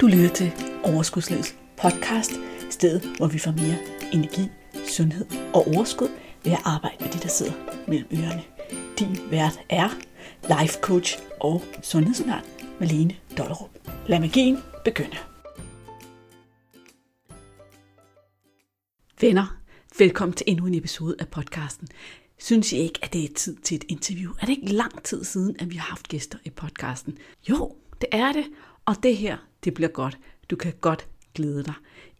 Du lytter til Overskudslivets podcast, stedet hvor vi får mere energi, sundhed og overskud ved at arbejde med de, der sidder mellem ørerne. Din vært er life coach og sundhedsundern Malene Dollerup. Lad magien begynde. Venner, velkommen til endnu en episode af podcasten. Synes I ikke, at det er tid til et interview? Er det ikke lang tid siden, at vi har haft gæster i podcasten? Jo, det er det, og det her, det bliver godt. Du kan godt glæde dig.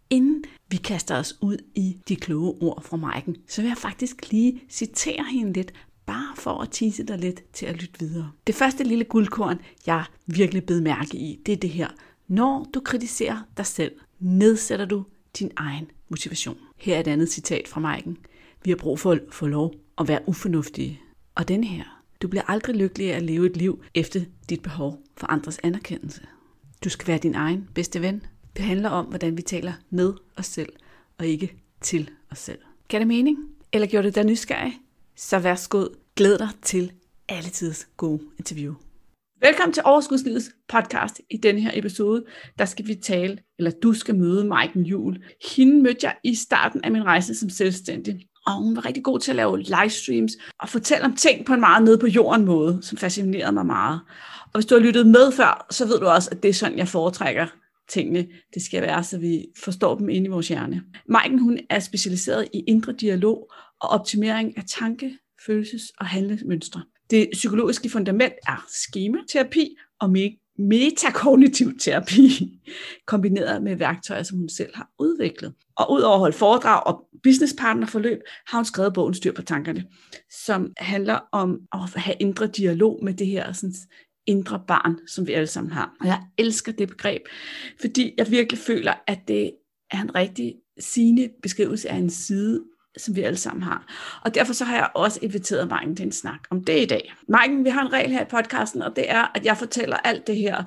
Inden vi kaster os ud i de kloge ord fra Maiken, så vil jeg faktisk lige citere hende lidt, bare for at tise dig lidt til at lytte videre. Det første lille guldkorn, jeg virkelig bed mærke i, det er det her. Når du kritiserer dig selv, nedsætter du din egen motivation. Her er et andet citat fra Maiken. Vi har brug for at få lov at være ufornuftige. Og den her. Du bliver aldrig lykkelig af at leve et liv efter dit behov for andres anerkendelse. Du skal være din egen bedste ven. Det handler om, hvordan vi taler med os selv, og ikke til os selv. Kan det mening? Eller gjorde det dig nysgerrig? Så værsgod, glæd dig til alle tids gode interview. Velkommen til Overskudslivets podcast. I denne her episode, der skal vi tale, eller du skal møde Maiken Jul. Hende mødte jeg i starten af min rejse som selvstændig. Og hun var rigtig god til at lave livestreams og fortælle om ting på en meget nede på jorden måde, som fascinerede mig meget. Og hvis du har lyttet med før, så ved du også, at det er sådan, jeg foretrækker tingene. Det skal være, så vi forstår dem inde i vores hjerne. Maiken, hun er specialiseret i indre dialog og optimering af tanke, følelses- og handlemønstre. Det psykologiske fundament er skematerapi og metakognitiv terapi, kombineret med værktøjer, som hun selv har udviklet. Og udover at holde foredrag og businesspartnerforløb, har hun skrevet bogen Styr på tankerne, som handler om at have indre dialog med det her sådan, indre barn, som vi alle sammen har. Og jeg elsker det begreb, fordi jeg virkelig føler, at det er en rigtig sigende beskrivelse af en side, som vi alle sammen har. Og derfor så har jeg også inviteret Marken til en snak om det i dag. Marken, vi har en regel her i podcasten, og det er, at jeg fortæller alt det her,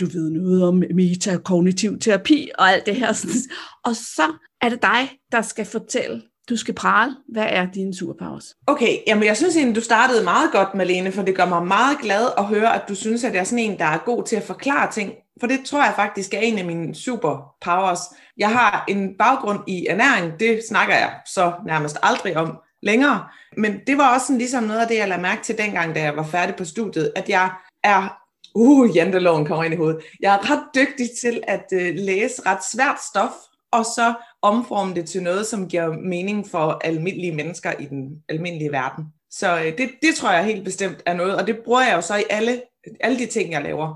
du ved noget om metakognitiv terapi og alt det her. Og så er det dig, der skal fortælle, du skal prale. Hvad er din superpowers? Okay, jamen jeg synes egentlig, du startede meget godt, Malene, for det gør mig meget glad at høre, at du synes, at jeg er sådan en, der er god til at forklare ting. For det tror jeg faktisk er en af mine superpowers. Jeg har en baggrund i ernæring, det snakker jeg så nærmest aldrig om længere. Men det var også sådan ligesom noget af det, jeg lagde mærke til dengang, da jeg var færdig på studiet, at jeg er Uh, janteloven kommer ind i hovedet. Jeg er ret dygtig til at uh, læse ret svært stof, og så omforme det til noget, som giver mening for almindelige mennesker i den almindelige verden. Så øh, det, det tror jeg helt bestemt er noget, og det bruger jeg jo så i alle, alle de ting, jeg laver.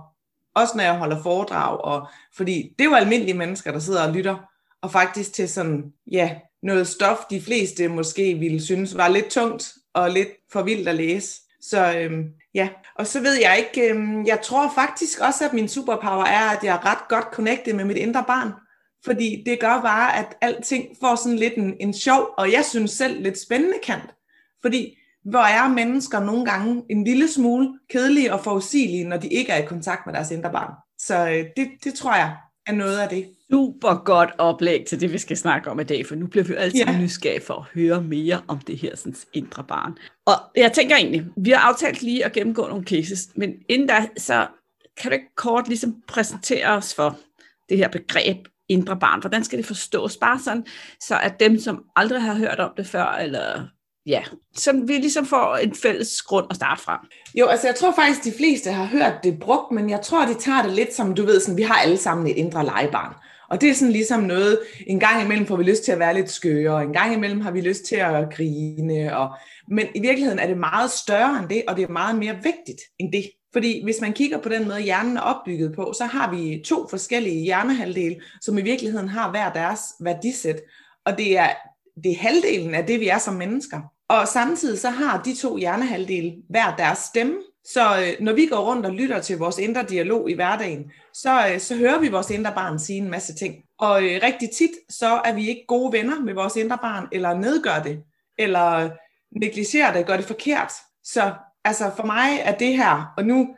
Også når jeg holder foredrag, og, fordi det er jo almindelige mennesker, der sidder og lytter, og faktisk til sådan, ja, noget stof, de fleste måske ville synes var lidt tungt og lidt for vildt at læse. Så øhm, ja, og så ved jeg ikke, øhm, jeg tror faktisk også, at min superpower er, at jeg er ret godt connected med mit indre barn. Fordi det gør bare, at alting får sådan lidt en, en sjov, og jeg synes selv lidt spændende kant. Fordi hvor er mennesker nogle gange en lille smule kedelige og forudsigelige, når de ikke er i kontakt med deres indre barn. Så øh, det, det tror jeg er noget af det. Super godt oplæg til det, vi skal snakke om i dag, for nu bliver vi altid ja. nysgerrige for at høre mere om det her sådan, indre barn. Og jeg tænker egentlig, vi har aftalt lige at gennemgå nogle cases, men inden da, så kan du ikke kort ligesom præsentere os for det her begreb indre barn? Hvordan skal det forstås? Bare sådan, så at dem, som aldrig har hørt om det før, eller ja, så vi ligesom får en fælles grund at starte fra. Jo, altså jeg tror faktisk, de fleste har hørt det brugt, men jeg tror, de tager det lidt som, du ved, sådan, vi har alle sammen et indre legebarn. Og det er sådan ligesom noget, en gang imellem får vi lyst til at være lidt skøre, og en gang imellem har vi lyst til at grine, og, men i virkeligheden er det meget større end det, og det er meget mere vigtigt end det. Fordi hvis man kigger på den måde, hjernen er opbygget på, så har vi to forskellige hjernehalvdele, som i virkeligheden har hver deres værdisæt. Og det er, det er halvdelen af det, vi er som mennesker. Og samtidig så har de to hjernehalvdele hver deres stemme. Så øh, når vi går rundt og lytter til vores indre dialog i hverdagen, så, øh, så hører vi vores indre barn sige en masse ting. Og øh, rigtig tit, så er vi ikke gode venner med vores indre barn, eller nedgør det, eller negligerer det, gør det forkert. Så altså for mig er det her, og nu,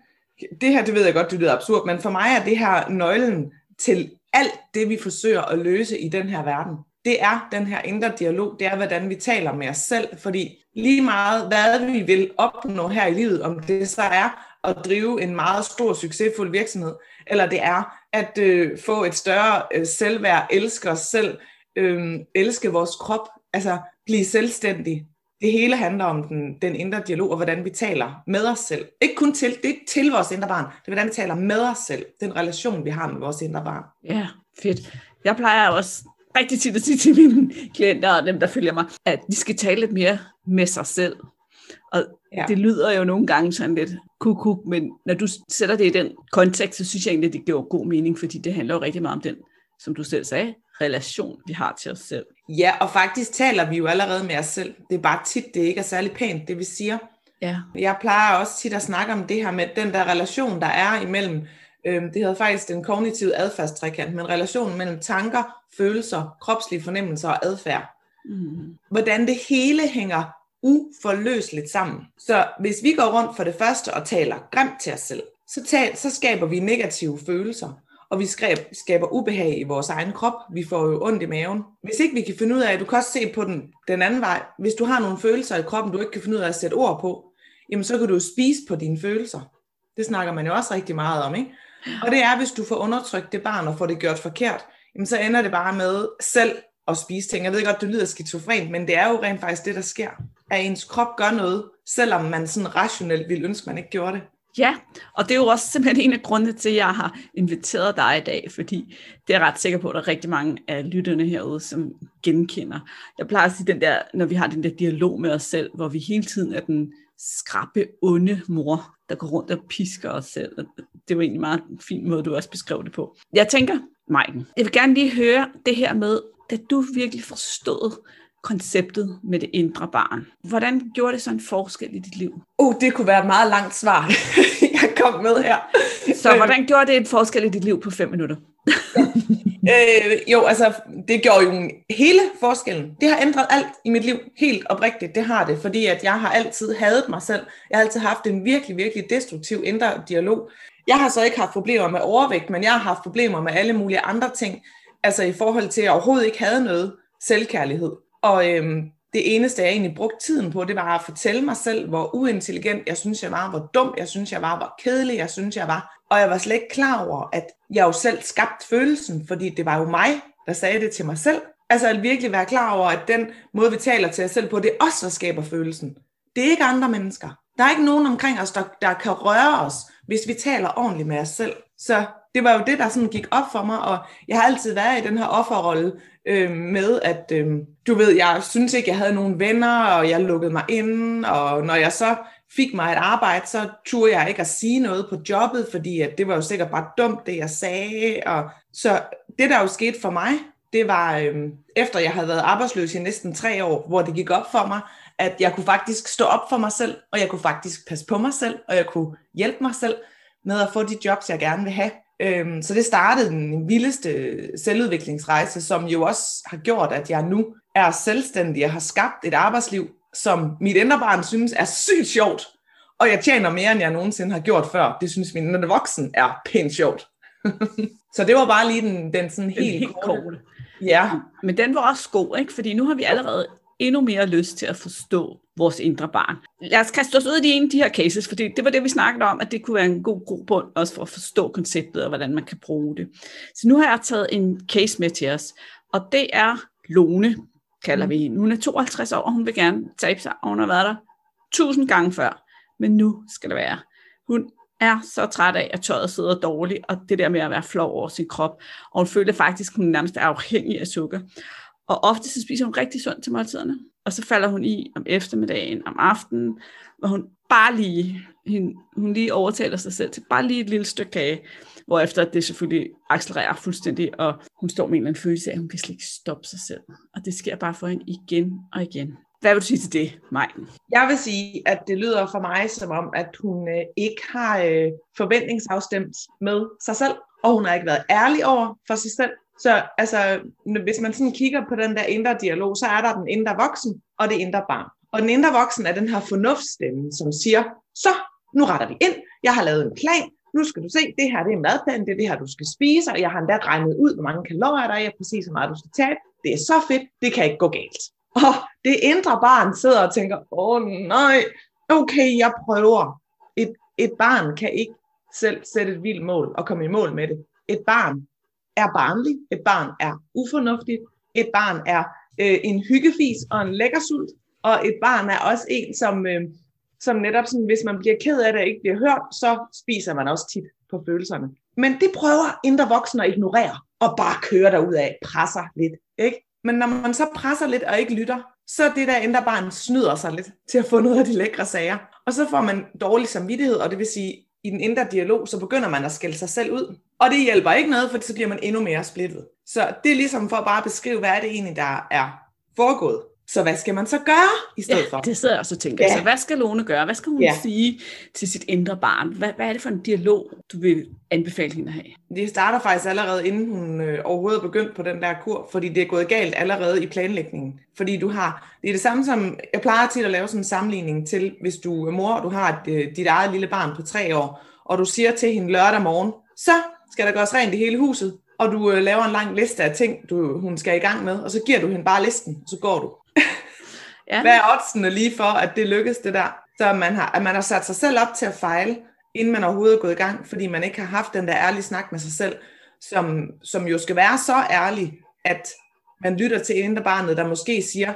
det her, det ved jeg godt, det lyder absurd, men for mig er det her nøglen til alt det, vi forsøger at løse i den her verden. Det er den her indre dialog, det er, hvordan vi taler med os selv, fordi lige meget, hvad vi vil opnå her i livet, om det så er at drive en meget stor, succesfuld virksomhed, eller det er at øh, få et større øh, selvværd, elske os selv, øh, elske vores krop, altså blive selvstændig. Det hele handler om den, den indre dialog, og hvordan vi taler med os selv. Ikke kun til, det er ikke til vores indre barn, det er hvordan vi taler med os selv. Den relation, vi har med vores indre barn. Ja, fedt. Jeg plejer også rigtig tit at sige til mine klienter og dem, der følger mig, at de skal tale lidt mere med sig selv. Og ja. det lyder jo nogle gange sådan lidt kuk, men når du sætter det i den kontekst, så synes jeg egentlig, at det giver god mening, fordi det handler jo rigtig meget om den, som du selv sagde, relation, vi har til os selv. Ja, og faktisk taler vi jo allerede med os selv. Det er bare tit, det ikke er særlig pænt, det vi siger. Ja. Jeg plejer også tit at snakke om det her med den der relation, der er imellem, øh, det hedder faktisk den kognitive adfærdstrækant, men relationen mellem tanker, følelser, kropslige fornemmelser og adfærd. Mm. Hvordan det hele hænger uforløseligt sammen. Så hvis vi går rundt for det første og taler grimt til os selv, så, tal, så skaber vi negative følelser, og vi skaber ubehag i vores egen krop. Vi får jo ondt i maven. Hvis ikke vi kan finde ud af, du kan også se på den, den anden vej, hvis du har nogle følelser i kroppen, du ikke kan finde ud af at sætte ord på, jamen så kan du spise på dine følelser. Det snakker man jo også rigtig meget om, ikke? Og det er, hvis du får undertrykt det barn og får det gjort forkert, jamen så ender det bare med selv at spise ting. Jeg ved godt, det lyder skizofrent, men det er jo rent faktisk det, der sker. At ens krop gør noget, selvom man sådan rationelt ville ønske, man ikke gjorde det. Ja, og det er jo også simpelthen en af grundene til, at jeg har inviteret dig i dag, fordi det er jeg ret sikker på, at der er rigtig mange af lytterne herude, som genkender. Jeg plejer at sige den der, når vi har den der dialog med os selv, hvor vi hele tiden er den skrappe, onde mor, der går rundt og pisker os selv. Det var egentlig en meget fin måde, du også beskrev det på. Jeg tænker, Maiken, jeg vil gerne lige høre det her med, da du virkelig forstod konceptet med det indre barn. Hvordan gjorde det så en forskel i dit liv? Oh, det kunne være et meget langt svar, jeg kom med her. Så hvordan gjorde det en forskel i dit liv på fem minutter? øh, jo, altså, det gjorde jo hele forskellen. Det har ændret alt i mit liv, helt oprigtigt, det har det, fordi at jeg har altid hadet mig selv. Jeg har altid haft en virkelig, virkelig destruktiv indre dialog. Jeg har så ikke haft problemer med overvægt, men jeg har haft problemer med alle mulige andre ting, altså i forhold til, at jeg overhovedet ikke havde noget selvkærlighed. Og øhm, det eneste, jeg egentlig brugte tiden på, det var at fortælle mig selv, hvor uintelligent jeg synes, jeg var, hvor dum jeg synes, jeg var, hvor kedelig jeg synes, jeg var. Og jeg var slet ikke klar over, at jeg jo selv skabte følelsen, fordi det var jo mig, der sagde det til mig selv. Altså at virkelig være klar over, at den måde, vi taler til os selv på, det er os, der skaber følelsen. Det er ikke andre mennesker. Der er ikke nogen omkring os, der, der kan røre os, hvis vi taler ordentligt med os selv. Så det var jo det, der sådan gik op for mig, og jeg har altid været i den her offerrolle øh, med, at øh, du ved, jeg synes ikke, jeg havde nogen venner, og jeg lukkede mig ind, og når jeg så fik mig et arbejde, så turde jeg ikke at sige noget på jobbet, fordi at det var jo sikkert bare dumt, det jeg sagde. Og så det, der jo skete for mig, det var øh, efter jeg havde været arbejdsløs i næsten tre år, hvor det gik op for mig, at jeg kunne faktisk stå op for mig selv, og jeg kunne faktisk passe på mig selv, og jeg kunne hjælpe mig selv med at få de jobs, jeg gerne vil have. Øhm, så det startede den vildeste selvudviklingsrejse, som jo også har gjort, at jeg nu er selvstændig og har skabt et arbejdsliv, som mit indre barn synes er sygt sjovt. Og jeg tjener mere, end jeg nogensinde har gjort før. Det synes min indre voksen er pænt sjovt. så det var bare lige den, den sådan helt, helt korte. Ja. Men den var også god, ikke? Fordi nu har vi allerede endnu mere lyst til at forstå vores indre barn. Lad os kaste os ud i en af de her cases, fordi det var det, vi snakkede om, at det kunne være en god grobund også for at forstå konceptet og hvordan man kan bruge det. Så nu har jeg taget en case med til os, og det er Lone, kalder vi hende. Hun er 52 år, og hun vil gerne tabe sig, og hun har været der tusind gange før, men nu skal det være. Hun er så træt af, at tøjet sidder dårligt, og det der med at være flov over sin krop, og hun føler faktisk, at hun nærmest er afhængig af sukker. Og ofte så spiser hun rigtig sundt til måltiderne, og så falder hun i om eftermiddagen, om aftenen, hvor hun bare lige, hun, hun lige overtaler sig selv til bare lige et lille stykke kage, hvorefter det selvfølgelig accelererer fuldstændig, og hun står med en eller anden følelse af, at hun kan slet ikke stoppe sig selv. Og det sker bare for hende igen og igen. Hvad vil du sige til det, Maj? Jeg vil sige, at det lyder for mig som om, at hun øh, ikke har øh, forventningsafstemt med sig selv, og hun har ikke været ærlig over for sig selv, så altså, hvis man sådan kigger på den der indre dialog, så er der den indre voksen og det indre barn. Og den indre voksen er den her fornuftsstemme, som siger, så nu retter vi ind, jeg har lavet en plan, nu skal du se, det her det er madplan, det er det her, du skal spise, og jeg har endda regnet ud, hvor mange kalorier der er, præcis hvor meget du skal tage. Det er så fedt, det kan ikke gå galt. Og det indre barn sidder og tænker, åh nej, okay, jeg prøver. Et, Et barn kan ikke selv sætte et vildt mål og komme i mål med det. Et barn er barnlig, et barn er ufornuftigt, et barn er øh, en hyggefis og en lækkersult, og et barn er også en, som, øh, som netop sådan, hvis man bliver ked af det og ikke bliver hørt, så spiser man også tit på følelserne. Men det prøver indre voksne at ignorere, og bare køre derud af, presser lidt, ikke? Men når man så presser lidt og ikke lytter, så er det der indre barn snyder sig lidt til at få noget af de lækre sager. Og så får man dårlig samvittighed, og det vil sige, i den indre dialog, så begynder man at skælde sig selv ud. Og det hjælper ikke noget, for så bliver man endnu mere splittet. Så det er ligesom for at bare beskrive, hvad er det egentlig, der er foregået. Så hvad skal man så gøre i stedet ja, for? det sidder jeg også og tænker. Ja. Så hvad skal Lone gøre? Hvad skal hun ja. sige til sit indre barn? Hvad, hvad er det for en dialog, du vil anbefale hende at have? Det starter faktisk allerede, inden hun øh, overhovedet er begyndt på den der kur, fordi det er gået galt allerede i planlægningen. Fordi du har, det er det samme som, jeg plejer til at lave sådan en sammenligning til, hvis du er mor, og du har et, øh, dit eget lille barn på tre år, og du siger til hende lørdag morgen, så skal der gøres rent i hele huset, og du øh, laver en lang liste af ting, du, hun skal i gang med, og så giver du hende bare listen, og så går du ja. Hvad er oddsene lige for, at det lykkes det der? Så man har, at man har sat sig selv op til at fejle, inden man overhovedet er gået i gang, fordi man ikke har haft den der ærlige snak med sig selv, som, som jo skal være så ærlig, at man lytter til indre barnet, der måske siger,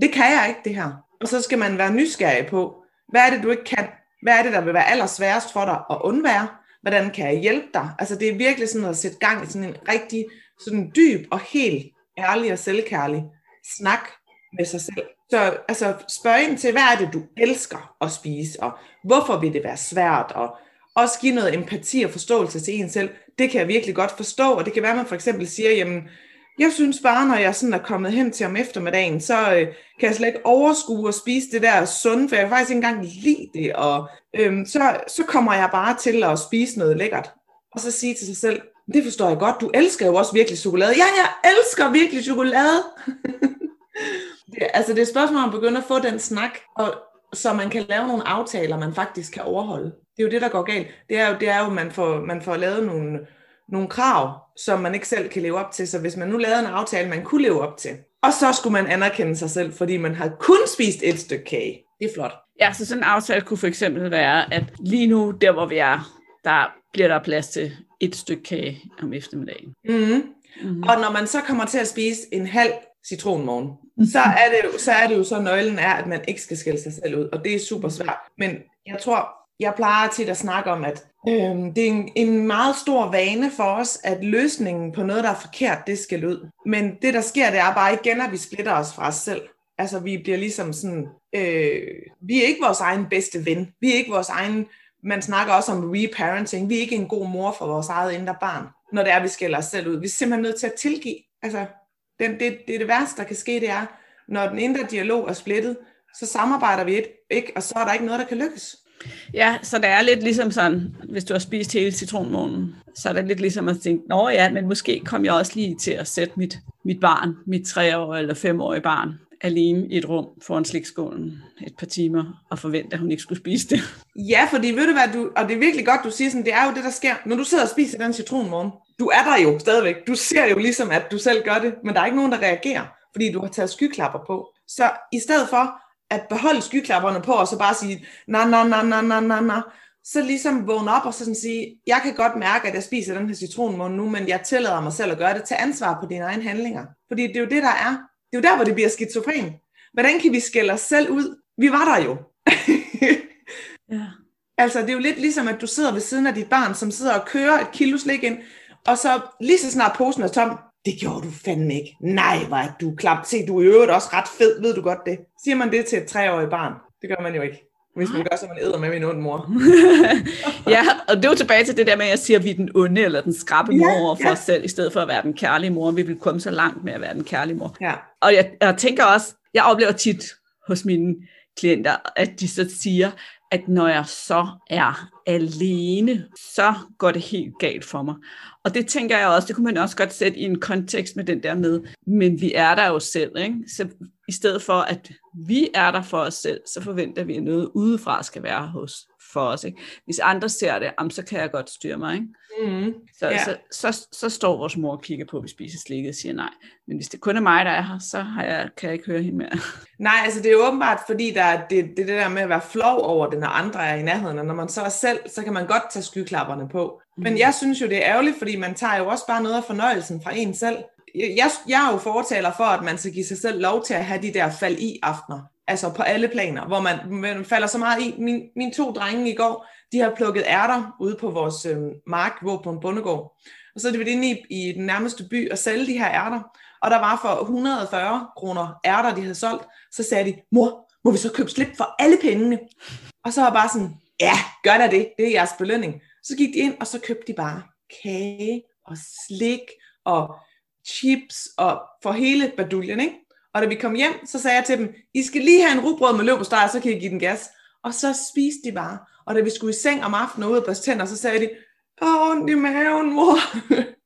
det kan jeg ikke det her. Og så skal man være nysgerrig på, hvad er det du ikke kan? Hvad er det, der vil være allersværest for dig at undvære? Hvordan kan jeg hjælpe dig? Altså det er virkelig sådan at sætte gang i sådan en rigtig sådan dyb og helt ærlig og selvkærlig snak med sig selv. Så altså, spørg ind til, hvad er det, du elsker at spise, og hvorfor vil det være svært, og også give noget empati og forståelse til en selv. Det kan jeg virkelig godt forstå, og det kan være, at man for eksempel siger, jamen, jeg synes bare, når jeg sådan er kommet hen til om eftermiddagen, så øh, kan jeg slet ikke overskue at spise det der sunde, for jeg kan faktisk ikke engang lide det, og øhm, så, så kommer jeg bare til at spise noget lækkert. Og så sige til sig selv, det forstår jeg godt, du elsker jo også virkelig chokolade. Ja, jeg elsker virkelig chokolade. det, altså det er et spørgsmål om at begynde at få den snak, og, så man kan lave nogle aftaler, man faktisk kan overholde. Det er jo det, der går galt. Det er jo, det er jo man får, man får lavet nogle, nogle krav, som man ikke selv kan leve op til. Så hvis man nu lavede en aftale, man kunne leve op til, og så skulle man anerkende sig selv, fordi man har kun spist et stykke kage. Det er flot. Ja, så sådan en aftale kunne for eksempel være, at lige nu, der hvor vi er, der bliver der plads til et stykke kage om eftermiddagen. Mm-hmm. Mm-hmm. Og når man så kommer til at spise en halv citronmorgen, så er, det jo, så er det jo så nøglen er, at man ikke skal skælde sig selv ud, og det er super svært. Men jeg tror, jeg plejer tit at snakke om, at øh, det er en, en meget stor vane for os, at løsningen på noget, der er forkert, det skal ud. Men det, der sker, det er bare igen, at vi splitter os fra os selv. Altså, vi bliver ligesom sådan, øh, vi er ikke vores egen bedste ven. Vi er ikke vores egen, man snakker også om reparenting. Vi er ikke en god mor for vores eget indre barn, når det er, vi skælder os selv ud. Vi er simpelthen nødt til at tilgive. Altså, den, det, det det værste, der kan ske, det er, når den indre dialog er splittet, så samarbejder vi ikke, og så er der ikke noget, der kan lykkes. Ja, så det er lidt ligesom sådan, hvis du har spist hele citronmånen, så er det lidt ligesom at tænke, nå ja, men måske kom jeg også lige til at sætte mit, mit barn, mit treårige eller femårige barn, alene i et rum foran slikskålen et par timer og forvente, at hun ikke skulle spise det. Ja, fordi ved du hvad, du, og det er virkelig godt, du siger sådan, det er jo det, der sker, når du sidder og spiser den citronmorgen, Du er der jo stadigvæk. Du ser jo ligesom, at du selv gør det, men der er ikke nogen, der reagerer, fordi du har taget skyklapper på. Så i stedet for, at beholde skyklapperne på, og så bare sige, na, na, na, na, na, na, na, så ligesom vågne op og så sådan sige, jeg kan godt mærke, at jeg spiser den her citronmåne nu, men jeg tillader mig selv at gøre det. Tag ansvar på dine egne handlinger. Fordi det er jo det, der er. Det er jo der, hvor det bliver skizofren. Hvordan kan vi skælde os selv ud? Vi var der jo. ja. Altså, det er jo lidt ligesom, at du sidder ved siden af dit barn, som sidder og kører et kilo slik ind, og så lige så snart posen er tom, det gjorde du fandme ikke. Nej, er du klap. Se, du er i øvrigt også ret fed, ved du godt det. Siger man det til et treårigt barn? Det gør man jo ikke. Hvis man gør, så man æder med min onde mor. ja, og det er jo tilbage til det der med, at jeg siger, at vi er den onde eller den skrappe mor ja, over for ja. os selv, i stedet for at være den kærlige mor. Vi vil komme så langt med at være den kærlige mor. Ja. Og jeg, jeg tænker også, jeg oplever tit hos mine klienter, at de så siger, at når jeg så er alene, så går det helt galt for mig. Og det tænker jeg også, det kunne man også godt sætte i en kontekst med den der med, men vi er der jo selv, ikke? Så i stedet for, at vi er der for os selv, så forventer vi, at noget udefra skal være hos for os. Ikke? Hvis andre ser det, jamen, så kan jeg godt styre mig. Ikke? Mm. Så, Ja. så, så, så står vores mor og kigger på, at vi spiser slikket og siger nej. Men hvis det kun er mig, der er her, så har jeg, kan jeg ikke høre hende mere. Nej, altså det er åbenbart, fordi der er det, det, det der med at være flov over det, når andre er i nærheden, og når man så er selv, så kan man godt tage skyklapperne på. Men jeg synes jo, det er ærgerligt, fordi man tager jo også bare noget af fornøjelsen fra en selv. Jeg, jeg, jeg er jo fortaler for, at man skal give sig selv lov til at have de der fald i aftener. Altså på alle planer, hvor man, man falder så meget i. Min, mine to drenge i går, de har plukket ærter ude på vores øh, mark, hvor på en bondegård. Og så er de været inde i, i den nærmeste by og sælge de her ærter. Og der var for 140 kroner ærter, de havde solgt. Så sagde de, mor, må vi så købe slip for alle pengene? Og så var bare sådan, ja, gør da det, det er jeres belønning. Så gik de ind, og så købte de bare kage og slik og chips og for hele baduljen, ikke? Og da vi kom hjem, så sagde jeg til dem, I skal lige have en rugbrød med løb og steg, så kan I give den gas. Og så spiste de bare. Og da vi skulle i seng om aftenen og ud og børste tænder, så sagde de, åh, ondt i maven, mor.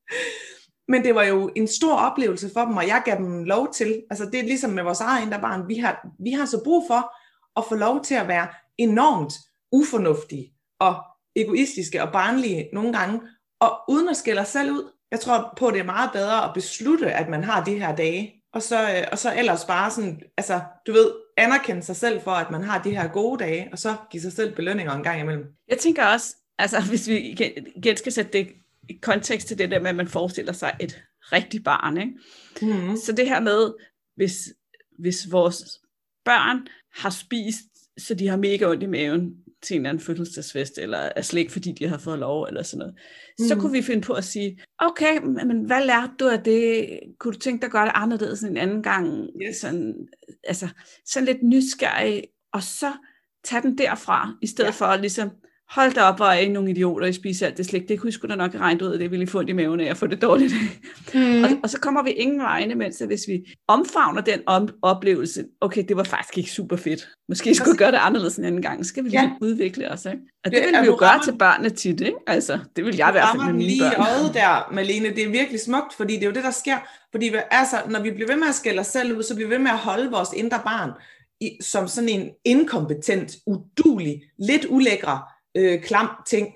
Men det var jo en stor oplevelse for dem, og jeg gav dem lov til, altså det er ligesom med vores eget indre barn, vi har, vi har så brug for at få lov til at være enormt ufornuftige og egoistiske og barnlige nogle gange, og uden at skælde os selv ud. Jeg tror på, at det er meget bedre at beslutte, at man har de her dage, og så, øh, og så ellers bare sådan, altså du ved, anerkende sig selv for, at man har de her gode dage, og så give sig selv belønninger en gang imellem. Jeg tænker også, altså hvis vi igen, skal sætte det i kontekst til det der med, at man forestiller sig et rigtigt barn. Ikke? Mm. Så det her med, hvis, hvis vores børn har spist, så de har mega ondt i maven til en eller anden fødselsdagsfest, eller er slet ikke fordi de har fået lov, eller sådan noget, mm. så kunne vi finde på at sige, okay, men hvad lærte du af det? Kunne du tænke dig at gøre det anderledes en anden gang? Yes. Sådan, altså, sådan lidt nysgerrig, og så tage den derfra, i stedet Ja. for at ligesom, hold da op, hvor er I nogle idioter, I spiser alt det slik. Det kunne I sgu da nok have regnet ud af, det ville I få i maven af at få det dårligt. Mm. Og, så kommer vi ingen vegne, mens hvis vi omfavner den om, oplevelse, okay, det var faktisk ikke super fedt. Måske skulle vi gøre det anderledes en anden gang. Så skal vi Ja. lige udvikle os, ikke? Og det, Det- vil vi jo gøre til børnene tit, ikke? Altså, det vil jeg i hvert fald med mine lige børn. øjet der, Malene. Det er virkelig smukt, fordi det er jo det, der sker. Fordi altså, når vi bliver ved med at skælde os selv ud, så bliver vi ved med at holde vores indre barn i, som sådan en inkompetent, udulig, lidt ulækre, øh, klam ting.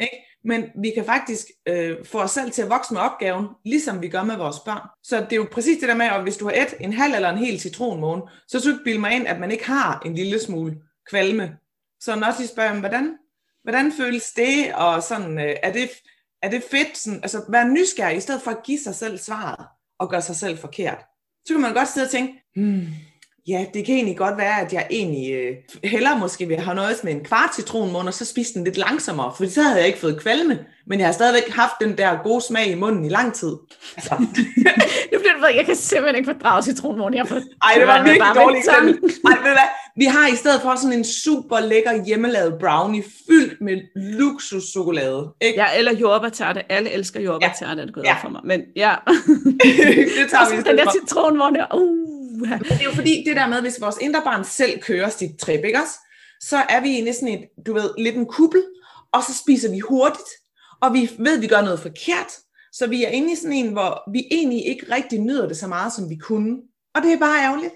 Ikke? Men vi kan faktisk øh, få os selv til at vokse med opgaven, ligesom vi gør med vores børn. Så det er jo præcis det der med, at hvis du har et, en halv eller en hel citronmåne, så skal du ikke bilde mig ind, at man ikke har en lille smule kvalme. Så når også lige spørger, hvordan, hvordan føles det, og sådan, øh, er det, er det fedt, sådan, altså være nysgerrig, i stedet for at give sig selv svaret, og gøre sig selv forkert. Så kan man godt sidde og tænke, hmm, ja, det kan egentlig godt være, at jeg egentlig øh, hellere måske vil have noget med en kvart citronmåne, og så spise den lidt langsommere, for så havde jeg ikke fået kvalme, men jeg har stadigvæk haft den der gode smag i munden i lang tid. Altså, Nu bliver det ved, jeg kan simpelthen ikke fordrage citronmåne. Jeg får, ej, det var virkelig dårligt eksempel. Ej, ved du hvad? Vi har i stedet for sådan en super lækker hjemmelavet brownie, fyldt med luksuschokolade. Ikke? Ja, eller jordbærterte. Alle elsker jordbærterte, er det gået Ja. for mig. Men ja, det tager vi i så den stedet der citronmåne. Uh, men det er jo fordi, det der med, hvis vores indre barn selv kører sit trip, ikke også? så er vi inde i sådan et, du ved, lidt en kuppel, og så spiser vi hurtigt, og vi ved, at vi gør noget forkert, så vi er inde i sådan en, hvor vi egentlig ikke rigtig nyder det så meget, som vi kunne. Og det er bare ærgerligt.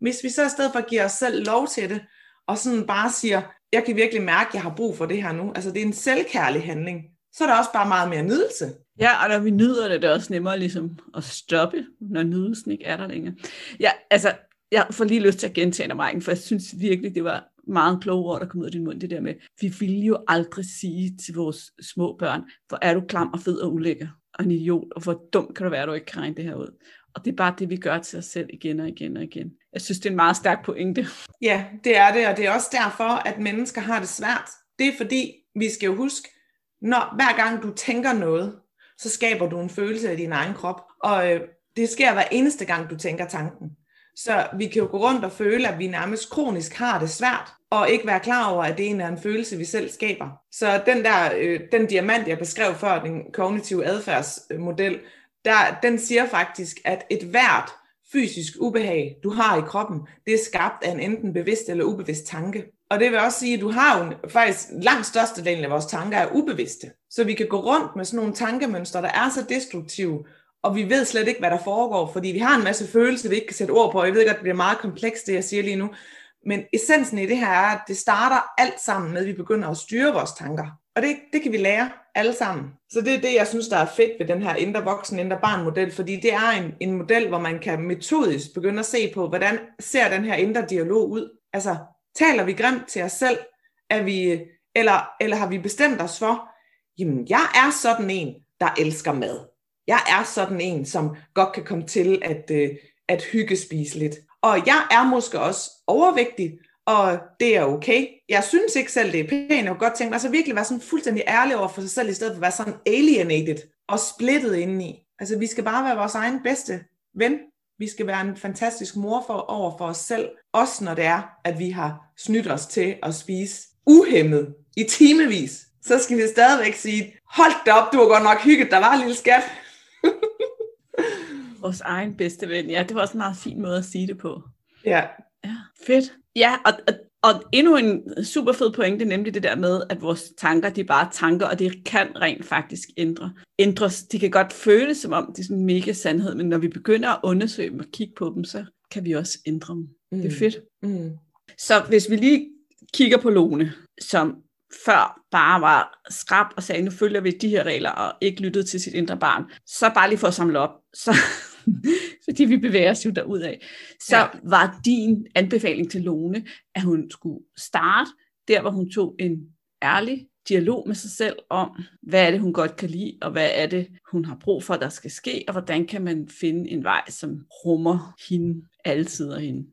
Hvis vi så i stedet for giver os selv lov til det, og sådan bare siger, jeg kan virkelig mærke, at jeg har brug for det her nu. Altså det er en selvkærlig handling. Så er der også bare meget mere nydelse. Ja, og når vi nyder det, det er også nemmere ligesom at stoppe, når nydelsen ikke er der længere. Ja, altså, jeg får lige lyst til at gentage dig, for jeg synes virkelig, det var meget kloge ord, der kom ud af din mund, det der med, vi ville jo aldrig sige til vores små børn, hvor er du klam og fed og ulækker, og en idiot, og hvor dum kan du være, at du ikke kan regne det her ud. Og det er bare det, vi gør til os selv igen og igen og igen. Jeg synes, det er en meget stærk pointe. Ja, det er det, og det er også derfor, at mennesker har det svært. Det er fordi, vi skal jo huske, når hver gang du tænker noget, så skaber du en følelse af din egen krop. Og øh, det sker hver eneste gang, du tænker tanken. Så vi kan jo gå rundt og føle, at vi nærmest kronisk har det svært, og ikke være klar over, at det er en følelse, vi selv skaber. Så den der, øh, den diamant, jeg beskrev før, den kognitive adfærdsmodel, der, den siger faktisk, at et hvert fysisk ubehag, du har i kroppen, det er skabt af en enten bevidst eller ubevidst tanke. Og det vil også sige, at du har jo faktisk langt størstedelen af vores tanker er ubevidste. Så vi kan gå rundt med sådan nogle tankemønstre, der er så destruktive, og vi ved slet ikke, hvad der foregår, fordi vi har en masse følelser, vi ikke kan sætte ord på. Jeg ved godt, det bliver meget komplekst, det jeg siger lige nu. Men essensen i det her er, at det starter alt sammen med, at vi begynder at styre vores tanker. Og det, det kan vi lære alle sammen. Så det er det, jeg synes, der er fedt ved den her indre voksen, indre barn model, fordi det er en, en model, hvor man kan metodisk begynde at se på, hvordan ser den her indre dialog ud. Altså, taler vi grimt til os selv? Er vi, eller, eller har vi bestemt os for, jamen, jeg er sådan en, der elsker mad. Jeg er sådan en, som godt kan komme til at, øh, at hygge spise lidt. Og jeg er måske også overvægtig, og det er okay. Jeg synes ikke selv, det er pænt. Jeg kunne godt tænke mig altså virkelig være sådan fuldstændig ærlig over for sig selv, i stedet for at være sådan alienated og splittet indeni. Altså vi skal bare være vores egen bedste ven. Vi skal være en fantastisk mor for, over for os selv, også når det er, at vi har snydt os til at spise uhemmet i timevis. Så skal vi stadigvæk sige, hold da op, du var godt nok hygget, der var en lille skat. vores egen bedste ven. Ja, det var også en meget fin måde at sige det på. Ja. Ja, fedt. Ja, og, og, og endnu en super fed pointe, nemlig det der med, at vores tanker, de er bare tanker, og det kan rent faktisk ændre. ændres. De kan godt føles som om, det er sådan en mega sandhed, men når vi begynder at undersøge dem og kigge på dem, så kan vi også ændre dem. Mm. Det er fedt. Mm. Så hvis vi lige kigger på Lone, som før bare var skrab og sagde, nu følger vi de her regler, og ikke lyttede til sit indre barn, så bare lige for at samle op, så, fordi vi bevæger os jo af. så ja. var din anbefaling til Lone, at hun skulle starte der, hvor hun tog en ærlig dialog med sig selv om, hvad er det, hun godt kan lide, og hvad er det, hun har brug for, der skal ske, og hvordan kan man finde en vej, som rummer hende, alle sider hende.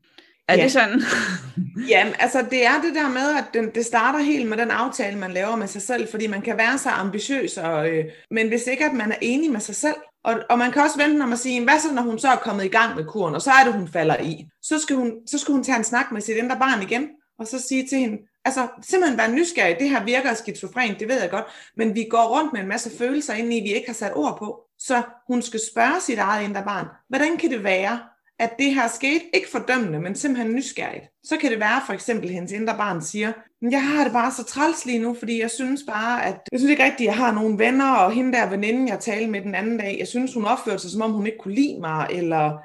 Er ja. det sådan? Jamen, altså det er det der med, at den, det starter helt med den aftale, man laver med sig selv, fordi man kan være så ambitiøs, og, øh, men hvis ikke at man er enig med sig selv, og, og man kan også vente om at sige, hvad så når hun så er kommet i gang med kuren, og så er det, hun falder i. Så skal hun, så skal hun tage en snak med sit indre barn igen, og så sige til hende, altså simpelthen være nysgerrig, det her virker skizofren, det ved jeg godt, men vi går rundt med en masse følelser ind i, vi ikke har sat ord på. Så hun skal spørge sit eget indre barn, hvordan kan det være, at det her skete, ikke fordømmende, men simpelthen nysgerrigt. Så kan det være for eksempel, at hendes indre barn siger, men jeg har det bare så træls lige nu, fordi jeg synes bare, at jeg synes ikke rigtigt, at jeg har nogle venner, og hende der veninde, jeg talte med den anden dag, jeg synes, hun opførte sig, som om hun ikke kunne lide mig, eller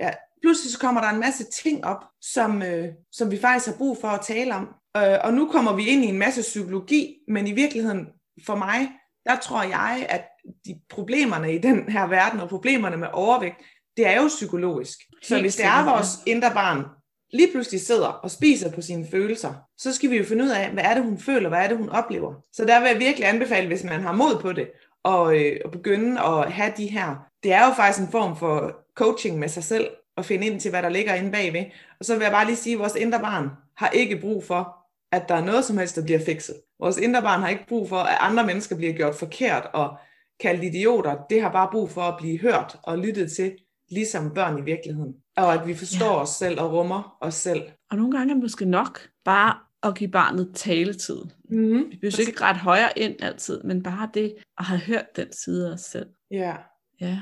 ja, pludselig så kommer der en masse ting op, som, øh, som vi faktisk har brug for at tale om. Øh, og nu kommer vi ind i en masse psykologi, men i virkeligheden for mig, der tror jeg, at de problemerne i den her verden, og problemerne med overvægt, det er jo psykologisk. Så hvis det er vores indre barn, lige pludselig sidder og spiser på sine følelser, så skal vi jo finde ud af, hvad er det, hun føler, hvad er det, hun oplever. Så der vil jeg virkelig anbefale, hvis man har mod på det, og, øh, at begynde at have de her. Det er jo faktisk en form for coaching med sig selv, at finde ind til, hvad der ligger inde bagved. Og så vil jeg bare lige sige, at vores indre barn har ikke brug for, at der er noget som helst, der bliver fikset. Vores indre barn har ikke brug for, at andre mennesker bliver gjort forkert og kaldt idioter. Det har bare brug for at blive hørt og lyttet til, ligesom børn i virkeligheden. Og at vi forstår ja. os selv og rummer os selv. Og nogle gange er det måske nok bare at give barnet taletid. Mm-hmm. Vi behøver ikke ret højere ind altid, men bare det at have hørt den side af os selv. Ja. Ja.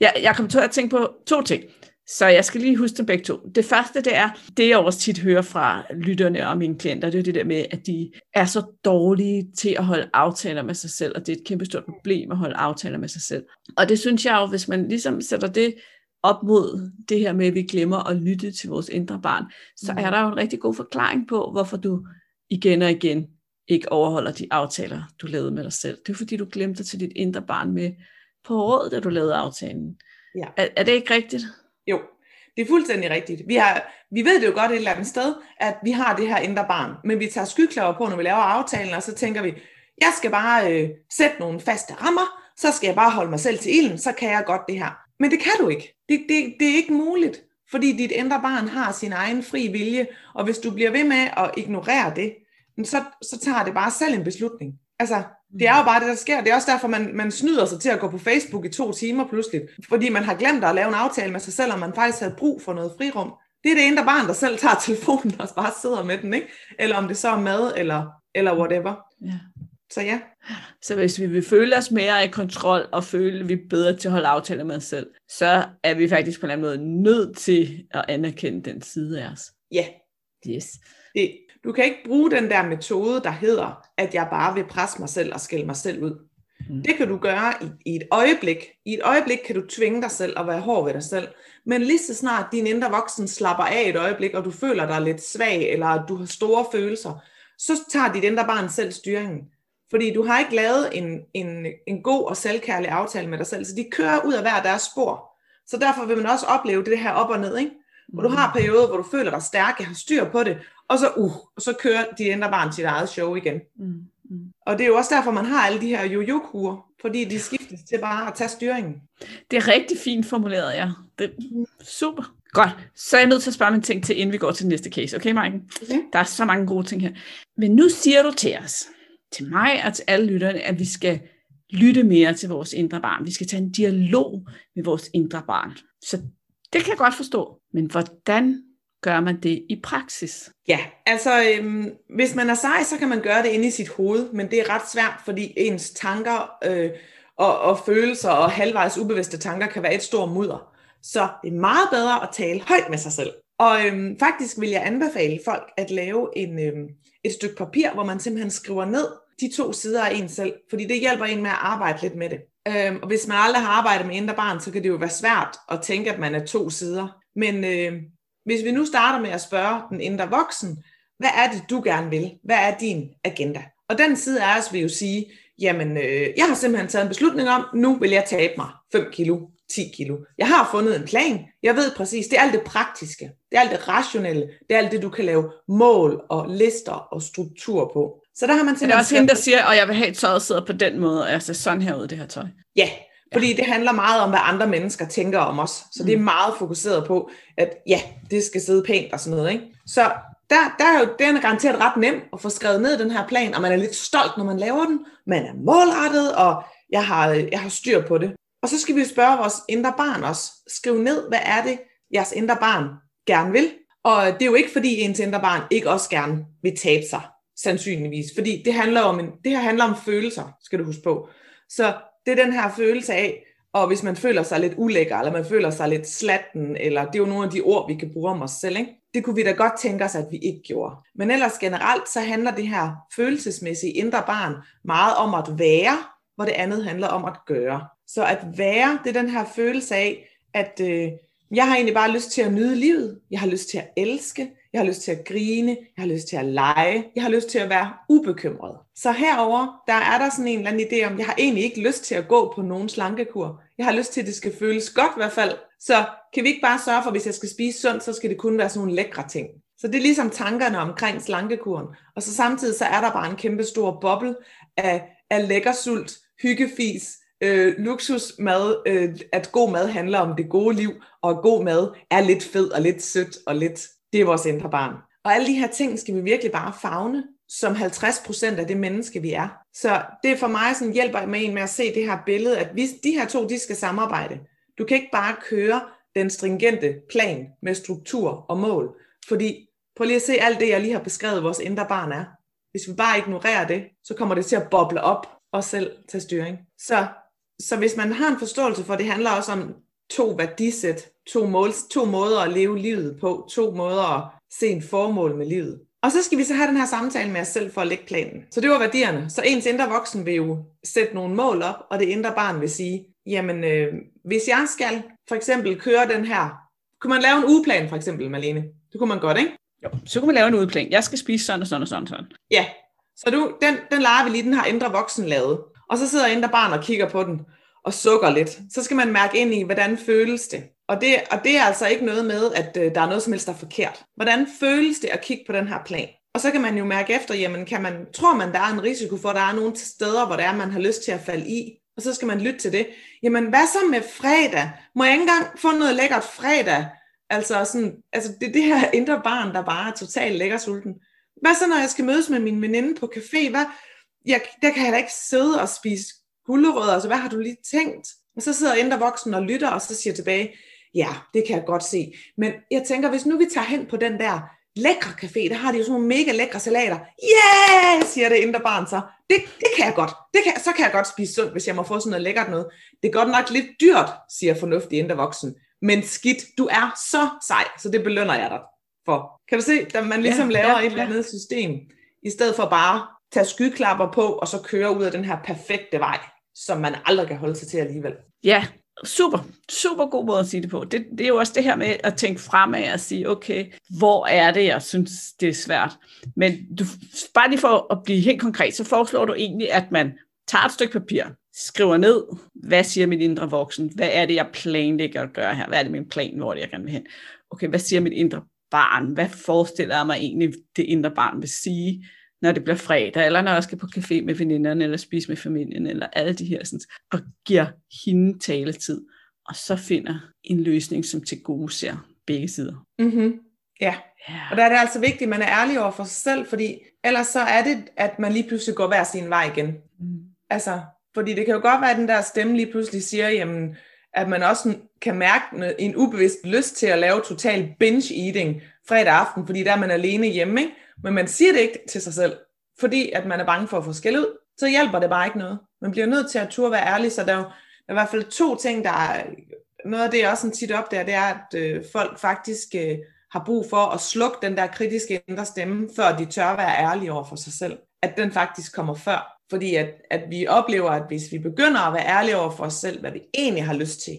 Jeg, jeg kom til at tænke på to ting. Så jeg skal lige huske dem begge to. Det første, det er, det jeg også tit hører fra lytterne og mine klienter, det er det der med, at de er så dårlige til at holde aftaler med sig selv, og det er et kæmpe stort problem at holde aftaler med sig selv. Og det synes jeg jo, hvis man ligesom sætter det op mod det her med, at vi glemmer at lytte til vores indre barn, så mm. er der jo en rigtig god forklaring på, hvorfor du igen og igen ikke overholder de aftaler, du lavede med dig selv. Det er fordi, du glemte til dit indre barn med på råd, da du lavede aftalen. Ja. Er, er det ikke rigtigt? Jo, det er fuldstændig rigtigt. Vi, har, vi ved det jo godt et eller andet sted, at vi har det her indre barn, men vi tager skyklaver på, når vi laver aftalen, og så tænker vi, jeg skal bare øh, sætte nogle faste rammer, så skal jeg bare holde mig selv til ilden, så kan jeg godt det her. Men det kan du ikke. Det, det, det er ikke muligt, fordi dit indre barn har sin egen fri vilje, og hvis du bliver ved med at ignorere det, så, så tager det bare selv en beslutning. Altså, det er jo bare det, der sker. Det er også derfor, man, man snyder sig til at gå på Facebook i to timer pludselig, fordi man har glemt at lave en aftale med sig selv, og man faktisk havde brug for noget frirum. Det er det indre barn, der selv tager telefonen og bare sidder med den, ikke? Eller om det så er mad, eller, eller whatever. Ja. Så ja. Så hvis vi vil føle os mere i kontrol, og føle, at vi er bedre til at holde aftaler med os selv, så er vi faktisk på en eller anden måde nødt til at anerkende den side af os. Ja. Yes. Det, du kan ikke bruge den der metode, der hedder, at jeg bare vil presse mig selv og skælde mig selv ud. Mm. Det kan du gøre i, i et øjeblik. I et øjeblik kan du tvinge dig selv at være hård ved dig selv. Men lige så snart din indre voksen slapper af et øjeblik, og du føler dig lidt svag, eller at du har store følelser, så tager dit indre barn selv styringen. Fordi du har ikke lavet en, en, en god og selvkærlig aftale med dig selv, så de kører ud af hver deres spor. Så derfor vil man også opleve det her op og ned, ikke? Hvor du har perioder, hvor du føler dig stærk, jeg har styr på det, og så, uh, og så kører de indre barn sit eget show igen. Mm. Mm. Og det er jo også derfor, man har alle de her jojo fordi de skiftes til bare at tage styringen. Det er rigtig fint formuleret, ja. Det er super. Godt, så er jeg nødt til at spørge min ting til, inden vi går til næste case. Okay, Maiken? Okay. Der er så mange gode ting her. Men nu siger du til os, til mig og til alle lytterne, at vi skal lytte mere til vores indre barn. Vi skal tage en dialog med vores indre barn. Så det kan jeg godt forstå. Men hvordan gør man det i praksis? Ja, altså øhm, hvis man er sej, så kan man gøre det inde i sit hoved, men det er ret svært, fordi ens tanker øh, og, og følelser og halvvejs ubevidste tanker kan være et stort mudder. Så det er meget bedre at tale højt med sig selv. Og øhm, faktisk vil jeg anbefale folk at lave en, øhm, et stykke papir, hvor man simpelthen skriver ned de to sider af en selv, fordi det hjælper en med at arbejde lidt med det. Øhm, og hvis man aldrig har arbejdet med indre barn, så kan det jo være svært at tænke, at man er to sider. Men øh, hvis vi nu starter med at spørge den indre voksen, hvad er det, du gerne vil? Hvad er din agenda? Og den side af os vil jo sige, jamen, øh, jeg har simpelthen taget en beslutning om, nu vil jeg tabe mig 5 kilo, 10 kilo. Jeg har fundet en plan. Jeg ved præcis, det er alt det praktiske. Det er alt det rationelle. Det er alt det, du kan lave mål og lister og struktur på. Så der har man simpelthen... Er det også hende, der siger, og jeg vil have et tøj, sidder på den måde, og jeg ser sådan her ud, det her tøj? Ja, fordi det handler meget om, hvad andre mennesker tænker om os. Så det er mm. meget fokuseret på, at ja, det skal sidde pænt og sådan noget. Ikke? Så der, der er jo, den er garanteret ret nem at få skrevet ned den her plan, og man er lidt stolt, når man laver den. Man er målrettet, og jeg har, jeg har styr på det. Og så skal vi spørge vores indre barn også. Skriv ned, hvad er det, jeres indre barn gerne vil. Og det er jo ikke, fordi ens indre barn ikke også gerne vil tabe sig, sandsynligvis. Fordi det, handler om en, det her handler om følelser, skal du huske på. Så det er den her følelse af, og hvis man føler sig lidt ulækker, eller man føler sig lidt slatten, eller det er jo nogle af de ord, vi kan bruge om os selv, ikke? det kunne vi da godt tænke os, at vi ikke gjorde. Men ellers generelt, så handler det her følelsesmæssige indre barn meget om at være, hvor det andet handler om at gøre. Så at være, det er den her følelse af, at øh, jeg har egentlig bare lyst til at nyde livet. Jeg har lyst til at elske. Jeg har lyst til at grine. Jeg har lyst til at lege. Jeg har lyst til at være ubekymret. Så herover der er der sådan en eller anden idé om, jeg har egentlig ikke lyst til at gå på nogen slankekur. Jeg har lyst til, at det skal føles godt i hvert fald. Så kan vi ikke bare sørge for, at hvis jeg skal spise sundt, så skal det kun være sådan nogle lækre ting. Så det er ligesom tankerne omkring slankekuren. Og så samtidig så er der bare en kæmpe stor boble af, af lækker sult, hyggefis, øh, luksusmad, øh, at god mad handler om det gode liv, og god mad er lidt fed og lidt sødt og lidt, det er vores indre barn. Og alle de her ting skal vi virkelig bare fagne som 50% af det menneske, vi er. Så det er for mig sådan hjælper med en med at se det her billede, at vi, de her to, de skal samarbejde. Du kan ikke bare køre den stringente plan med struktur og mål, fordi prøv lige at se alt det, jeg lige har beskrevet, vores indre barn er. Hvis vi bare ignorerer det, så kommer det til at boble op og selv tage styring. Så så hvis man har en forståelse for, det handler også om to værdisæt, to, mål, to måder at leve livet på, to måder at se en formål med livet. Og så skal vi så have den her samtale med os selv for at lægge planen. Så det var værdierne. Så ens indre voksen vil jo sætte nogle mål op, og det indre barn vil sige, jamen øh, hvis jeg skal for eksempel køre den her, kunne man lave en ugeplan for eksempel, Malene? Det kunne man godt, ikke? Jo, så kunne man lave en ugeplan. Jeg skal spise sådan og sådan og sådan. sådan. Ja, så du, den, den leger vi lige, den har indre voksen lavet. Og så sidder indre barn og kigger på den og sukker lidt. Så skal man mærke ind i, hvordan føles det. Og det, og det er altså ikke noget med, at øh, der er noget som helst, der er forkert. Hvordan føles det at kigge på den her plan? Og så kan man jo mærke efter, jamen kan man, tror man, der er en risiko for, at der er nogle steder, hvor der er, man har lyst til at falde i. Og så skal man lytte til det. Jamen hvad så med fredag? Må jeg ikke engang få noget lækkert fredag? Altså, sådan, altså det, det her indre barn, der bare er totalt lækker sulten. Hvad så, når jeg skal mødes med min veninde på café? Hvad, jeg, der kan jeg da ikke sidde og spise gulerødder, altså hvad har du lige tænkt? Og så sidder indre voksen og lytter, og så siger tilbage, ja, det kan jeg godt se. Men jeg tænker, hvis nu vi tager hen på den der lækre café, der har de jo sådan nogle mega lækre salater. Yeah, siger det indre barn så. Det, det kan jeg godt. Det kan, så kan jeg godt spise sundt, hvis jeg må få sådan noget lækkert noget. Det er godt nok lidt dyrt, siger fornuftig indre voksen. Men skidt, du er så sej, så det belønner jeg dig for. Kan du se, at man ligesom ja, laver ja, et eller andet system, i stedet for bare tage skyklapper på, og så køre ud af den her perfekte vej, som man aldrig kan holde sig til alligevel. Ja, super, super god måde at sige det på. Det, det er jo også det her med at tænke fremad og sige, okay, hvor er det, jeg synes, det er svært. Men du, bare lige for at blive helt konkret, så foreslår du egentlig, at man tager et stykke papir, skriver ned, hvad siger mit indre voksen? Hvad er det, jeg planlægger at gøre her? Hvad er det min plan, hvor det jeg gerne vil hen? Okay, hvad siger mit indre barn? Hvad forestiller jeg mig egentlig, det indre barn vil sige, når det bliver fredag, eller når jeg skal på café med veninderne, eller spise med familien, eller alle de her, sådan, og giver hende taletid, og så finder en løsning, som til gode ser begge sider. Mm-hmm. Ja. ja, og der er det altså vigtigt, at man er ærlig over for sig selv, fordi ellers så er det, at man lige pludselig går hver sin vej igen. Mm. Altså, fordi det kan jo godt være, at den der stemme lige pludselig siger, jamen, at man også kan mærke en ubevidst lyst til at lave total binge-eating fredag aften, fordi der er man alene hjemme, ikke? men man siger det ikke til sig selv, fordi at man er bange for at få skæld ud, så hjælper det bare ikke noget. Man bliver nødt til at turde være ærlig, så der er jo der er i hvert fald to ting, der er, noget af det, jeg også sådan tit op der, det er, at øh, folk faktisk øh, har brug for at slukke den der kritiske indre stemme, før de tør være ærlige over for sig selv. At den faktisk kommer før. Fordi at, at vi oplever, at hvis vi begynder at være ærlige over for os selv, hvad vi egentlig har lyst til,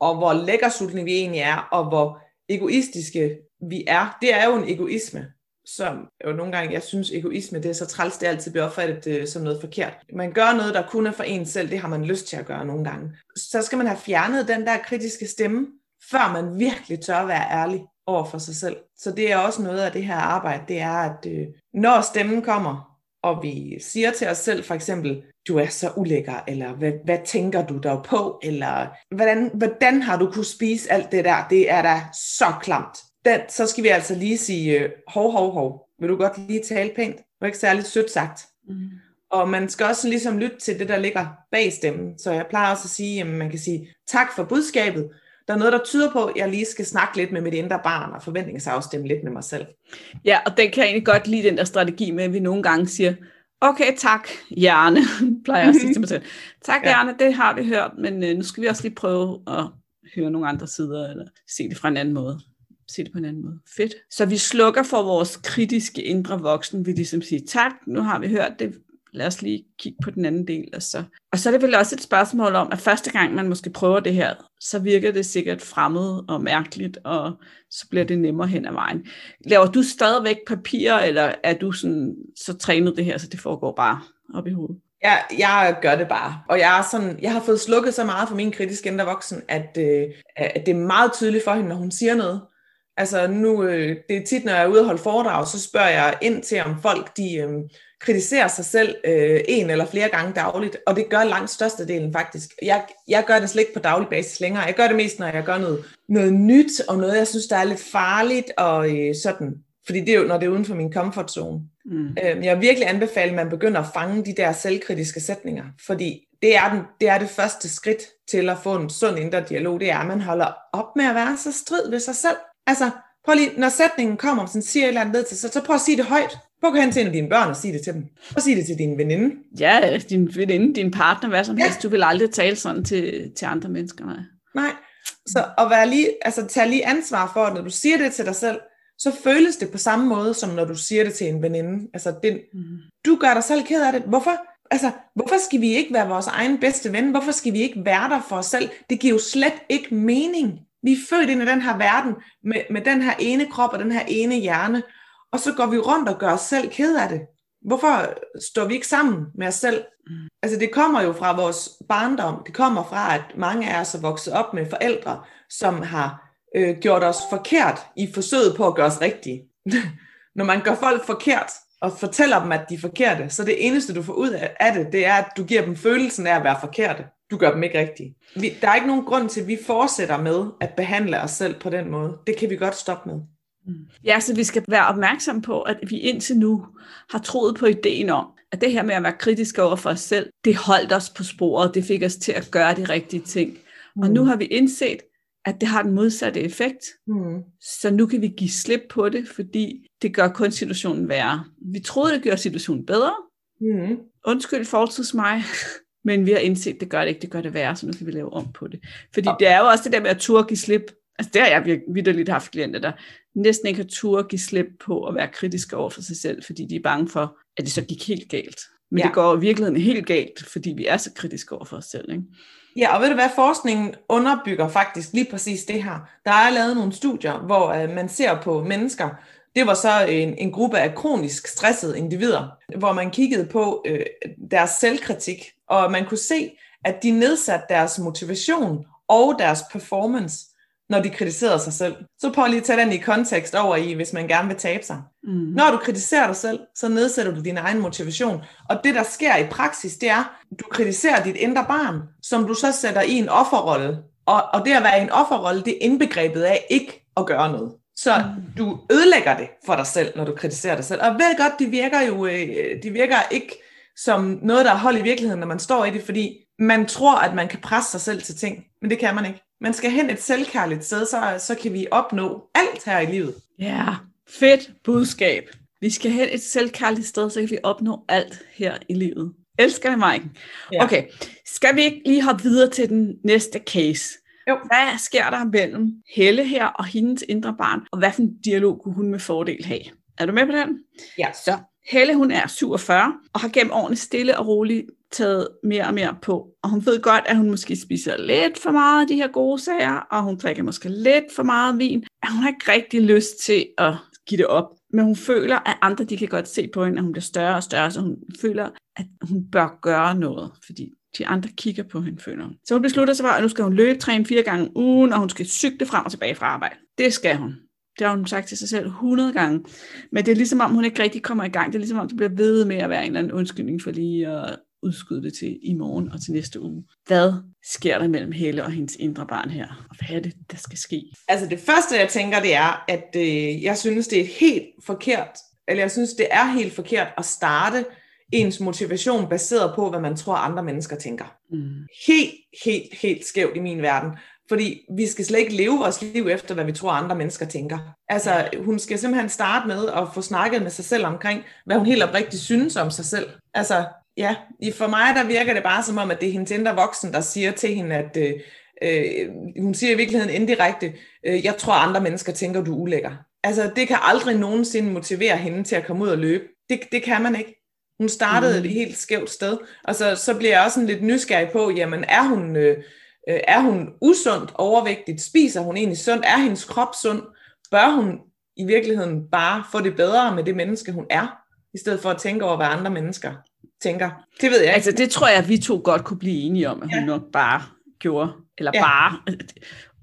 og hvor lækkersultne vi egentlig er, og hvor egoistiske vi er, det er jo en egoisme, som jo nogle gange, jeg synes egoisme, det er så træls, det altid bliver opfattet øh, som noget forkert. Man gør noget, der kun er for en selv, det har man lyst til at gøre nogle gange. Så skal man have fjernet den der kritiske stemme, før man virkelig tør være ærlig over for sig selv. Så det er også noget af det her arbejde, det er, at øh, når stemmen kommer, og vi siger til os selv for eksempel, du er så ulækker, eller hvad, hvad tænker du dog på, eller hvordan, hvordan har du kunne spise alt det der, det er da så klamt. Den, så skal vi altså lige sige, øh, hov, hov, hov, vil du godt lige tale pænt? Det var ikke særligt sødt sagt. Mm. Og man skal også ligesom lytte til det, der ligger bag stemmen. Så jeg plejer også at sige, at man kan sige tak for budskabet, der er noget, der tyder på, at jeg lige skal snakke lidt med mit indre barn og forventningsafstemme lidt med mig selv. Ja, og den kan jeg egentlig godt lide, den der strategi med, at vi nogle gange siger, okay, tak, hjerne, plejer jeg at sige til mig selv. Tak, ja. hjerne, det har vi hørt, men øh, nu skal vi også lige prøve at høre nogle andre sider, eller se det fra en anden måde. Se det på en anden måde. Fedt. Så vi slukker for vores kritiske indre voksen. Vi ligesom siger, tak, nu har vi hørt det, lad os lige kigge på den anden del. Og så, og så er det vel også et spørgsmål om, at første gang man måske prøver det her, så virker det sikkert fremmed og mærkeligt, og så bliver det nemmere hen ad vejen. Laver du stadigvæk papirer, eller er du sådan, så trænet det her, så det foregår bare op i hovedet? Ja, jeg gør det bare. Og jeg, er sådan, jeg har fået slukket så meget for min kritiske indre voksen, at, øh, at det er meget tydeligt for hende, når hun siger noget. Altså nu, øh, det er tit, når jeg er ude og holde foredrag, så spørger jeg ind til, om folk de øh, kritiserer sig selv øh, en eller flere gange dagligt, og det gør langt størstedelen faktisk. Jeg, jeg gør det slet ikke på daglig basis længere. Jeg gør det mest, når jeg gør noget, noget nyt, og noget, jeg synes, der er lidt farligt, og øh, sådan. Fordi det er jo, når det er uden for min comfort zone. Mm. Øh, jeg vil virkelig anbefale, at man begynder at fange de der selvkritiske sætninger, fordi det er, den, det er det første skridt til at få en sund indre dialog, det er, at man holder op med at være så strid ved sig selv. Altså, prøv lige, når sætningen kommer, sådan siger et eller andet til, så, så prøv at sige det højt. Prøv at gå hen til en af dine børn og sige det til dem. Prøv at sige det til din veninde. Ja, din veninde, din partner, hvad som ja. helst. Du vil aldrig tale sådan til, til andre mennesker, nej. Nej, så at være lige, altså tage lige ansvar for, at når du siger det til dig selv, så føles det på samme måde, som når du siger det til en veninde. Altså, det, mm. du gør dig selv ked af det. Hvorfor? Altså, hvorfor skal vi ikke være vores egen bedste ven? Hvorfor skal vi ikke være der for os selv? Det giver jo slet ikke mening. Vi er født ind i den her verden med, med den her ene krop og den her ene hjerne, og så går vi rundt og gør os selv ked af det. Hvorfor står vi ikke sammen med os selv? Mm. Altså det kommer jo fra vores barndom. Det kommer fra, at mange af os er vokset op med forældre, som har øh, gjort os forkert i forsøget på at gøre os rigtige. Når man gør folk forkert, og fortæller dem, at de er forkerte, så det eneste, du får ud af det, det er, at du giver dem følelsen af at være forkerte du gør dem ikke rigtige. Vi, der er ikke nogen grund til, at vi fortsætter med at behandle os selv på den måde. Det kan vi godt stoppe med. Ja, så vi skal være opmærksom på, at vi indtil nu har troet på ideen om, at det her med at være kritisk over for os selv, det holdt os på sporet, det fik os til at gøre de rigtige ting. Mm. Og nu har vi indset, at det har den modsatte effekt. Mm. Så nu kan vi give slip på det, fordi det gør kun situationen værre. Vi troede, det gjorde situationen bedre. Mm. Undskyld fortids mig. Men vi har indset, det gør det ikke, det gør det værre, så nu kan vi lave om på det. Fordi det er jo også det der med at turde give slip. Altså det har jeg vidderligt haft klienter, der næsten ikke har turde give slip på at være kritiske over for sig selv, fordi de er bange for, at det så gik helt galt. Men Ja. det går i virkeligheden helt galt, fordi vi er så kritiske over for os selv. Ikke? Ja, og ved du hvad, forskningen underbygger faktisk lige præcis det her. Der er lavet nogle studier, hvor øh, man ser på mennesker, det var så en, en gruppe af kronisk stressede individer, hvor man kiggede på øh, deres selvkritik, og man kunne se, at de nedsatte deres motivation og deres performance, når de kritiserede sig selv. Så prøv lige at tage den i kontekst over i, hvis man gerne vil tabe sig. Mm. Når du kritiserer dig selv, så nedsætter du din egen motivation. Og det, der sker i praksis, det er, du kritiserer dit indre barn, som du så sætter i en offerrolle. Og, og det at være i en offerrolle, det er indbegrebet af ikke at gøre noget. Så du ødelægger det for dig selv, når du kritiserer dig selv. Og ved godt, de virker jo øh, de virker ikke som noget, der er hold i virkeligheden, når man står i det, fordi man tror, at man kan presse sig selv til ting, men det kan man ikke. Man skal hen et selvkærligt sted, så, så kan vi opnå alt her i livet. Ja, fedt budskab. Vi skal hen et selvkærligt sted, så kan vi opnå alt her i livet. Elsker det, Maiken. Ja. Okay, skal vi ikke lige hoppe videre til den næste case? Jo. Hvad sker der mellem Helle her og hendes indre barn, og hvad for en dialog kunne hun med fordel have? Er du med på den? Ja. Så Helle, hun er 47, og har gennem årene stille og roligt taget mere og mere på. Og hun ved godt, at hun måske spiser lidt for meget af de her gode sager, og hun drikker måske lidt for meget vin. At hun har ikke rigtig lyst til at give det op. Men hun føler, at andre de kan godt se på hende, at hun bliver større og større, så hun føler, at hun bør gøre noget, fordi de andre kigger på hende, føler hun. Så hun beslutter sig for, at nu skal hun løbe træne fire gange om ugen, og hun skal cykle frem og tilbage fra arbejde. Det skal hun. Det har hun sagt til sig selv 100 gange. Men det er ligesom om, hun ikke rigtig kommer i gang. Det er ligesom om, det bliver ved med at være en eller anden undskyldning for lige at udskyde det til i morgen og til næste uge. Hvad sker der mellem Helle og hendes indre barn her? Og hvad er det, der skal ske? Altså det første, jeg tænker, det er, at øh, jeg synes, det er helt forkert, eller jeg synes, det er helt forkert at starte ens motivation baseret på, hvad man tror, andre mennesker tænker. Mm. Helt, helt, helt skævt i min verden. Fordi vi skal slet ikke leve vores liv efter, hvad vi tror, andre mennesker tænker. Altså, hun skal simpelthen starte med at få snakket med sig selv omkring, hvad hun helt oprigtigt synes om sig selv. Altså, ja, for mig der virker det bare som om, at det er hendes indre voksen, der siger til hende, at øh, øh, hun siger i virkeligheden indirekte, øh, jeg tror, andre mennesker tænker, du er ulækker. Altså, det kan aldrig nogensinde motivere hende til at komme ud og løbe. Det, det kan man ikke. Hun startede Mhm. et helt skævt sted, og så, så bliver jeg også sådan lidt nysgerrig på, jamen er hun, øh, øh, er hun usundt overvægtigt? Spiser hun egentlig sundt? Er hendes krop sund? Bør hun i virkeligheden bare få det bedre med det menneske, hun er, i stedet for at tænke over, hvad andre mennesker tænker? Det ved jeg ikke. Altså, det tror jeg, at vi to godt kunne blive enige om, at hun Ja. nok bare gjorde. Eller Ja. bare.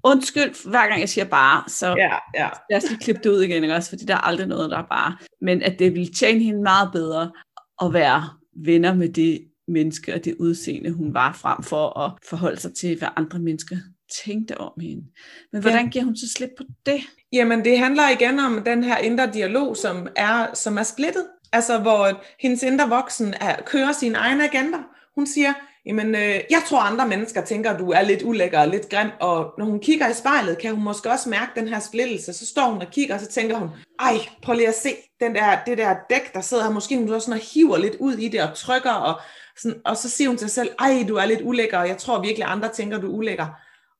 Undskyld, hver gang jeg siger bare, så Ja, ja. lad os lige klippe det ud igen, ikke også? Fordi der er aldrig noget, der er bare. Men at det ville tjene hende meget bedre at være venner med det menneske og det udseende, hun var frem for at forholde sig til, hvad andre mennesker tænkte om hende. Men hvordan giver hun så slip på det? Jamen, det handler igen om den her indre dialog, som er, som er splittet. Altså, hvor hendes indre voksen er, kører sin egen agenda. Hun siger, jamen, øh, jeg tror, andre mennesker tænker, at du er lidt ulækker og lidt grim, og når hun kigger i spejlet, kan hun måske også mærke den her splittelse. Så står hun og kigger, og så tænker hun, ej, prøv lige at se den der, det der dæk, der sidder her. Måske hun også sådan og hiver lidt ud i det og trykker, og, sådan, og så siger hun til sig selv, ej, du er lidt ulækker, og jeg tror virkelig, andre tænker, du er ulækker.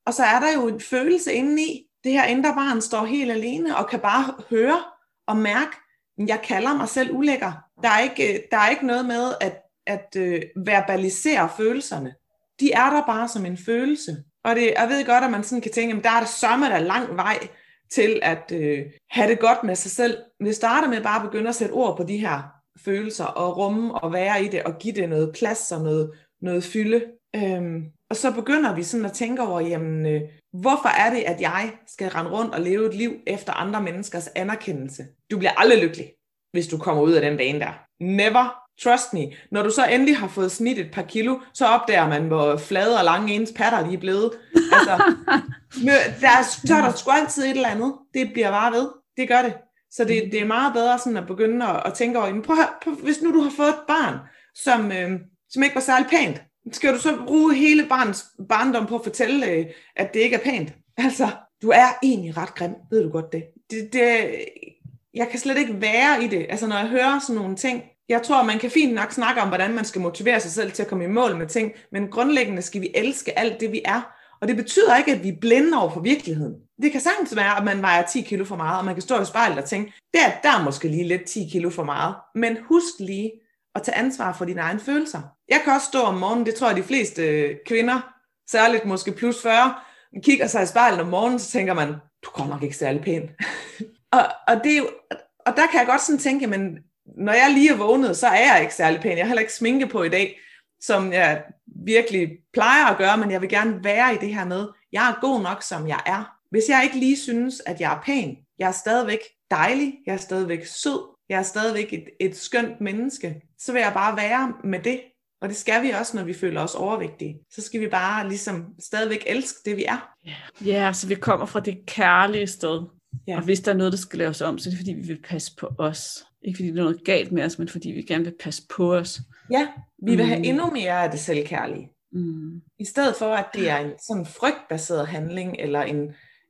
Og så er der jo en følelse indeni. Det her indre barn står helt alene og kan bare høre og mærke, jeg kalder mig selv ulækker. Der er ikke, øh, der er ikke noget med at, at øh, verbalisere følelserne. De er der bare som en følelse. Og det, jeg ved godt, at man sådan kan tænke, at der er der sørme der lang vej til at øh, have det godt med sig selv. Men det starter med bare at begynde at sætte ord på de her følelser og rumme og være i det og give det noget plads og noget, noget fylde. Øhm, og så begynder vi sådan at tænke over, jamen, øh, hvorfor er det, at jeg skal rende rundt og leve et liv efter andre menneskers anerkendelse? Du bliver aldrig lykkelig, hvis du kommer ud af den bane der. Never. Trust me. Når du så endelig har fået smidt et par kilo, så opdager man, hvor flade og lange ens patter lige er blevet. Altså, der er, så er der sgu altid et eller andet. Det bliver bare ved. Det gør det. Så det, det er meget bedre sådan at begynde at, at tænke over, jamen prøv, prøv, hvis nu du har fået et barn, som, øh, som ikke var særlig pænt, skal du så bruge hele barns barndom på at fortælle, øh, at det ikke er pænt? Altså, du er egentlig ret grim, ved du godt det. det, det jeg kan slet ikke være i det. Altså, når jeg hører sådan nogle ting, jeg tror, man kan fint nok snakke om, hvordan man skal motivere sig selv til at komme i mål med ting, men grundlæggende skal vi elske alt det, vi er. Og det betyder ikke, at vi er blinde over for virkeligheden. Det kan sagtens være, at man vejer 10 kilo for meget, og man kan stå i spejlet og tænke, der, der måske lige lidt 10 kilo for meget. Men husk lige at tage ansvar for dine egne følelser. Jeg kan også stå om morgenen, det tror jeg de fleste øh, kvinder, særligt måske plus 40, kigger sig i spejlet om morgenen, så tænker man, du kommer nok ikke særlig pæn. og, og, det er jo, og der kan jeg godt sådan tænke, men når jeg lige er vågnet, så er jeg ikke særlig pæn. Jeg har heller ikke sminke på i dag, som jeg virkelig plejer at gøre, men jeg vil gerne være i det her med, jeg er god nok, som jeg er. Hvis jeg ikke lige synes, at jeg er pæn, jeg er stadigvæk dejlig, jeg er stadigvæk sød, jeg er stadigvæk et, et skønt menneske, så vil jeg bare være med det. Og det skal vi også, når vi føler os overvægtige. Så skal vi bare ligesom stadigvæk elske det, vi er. Ja, yeah, så vi kommer fra det kærlige sted. Yeah. Og hvis der er noget, der skal laves om, så er det fordi, vi vil passe på os. Ikke fordi der er noget galt med os, men fordi vi gerne vil passe på os. Ja, vi vil have mm. endnu mere af det selvkærlige. Mm. I stedet for, at det er en sådan frygtbaseret handling, eller en,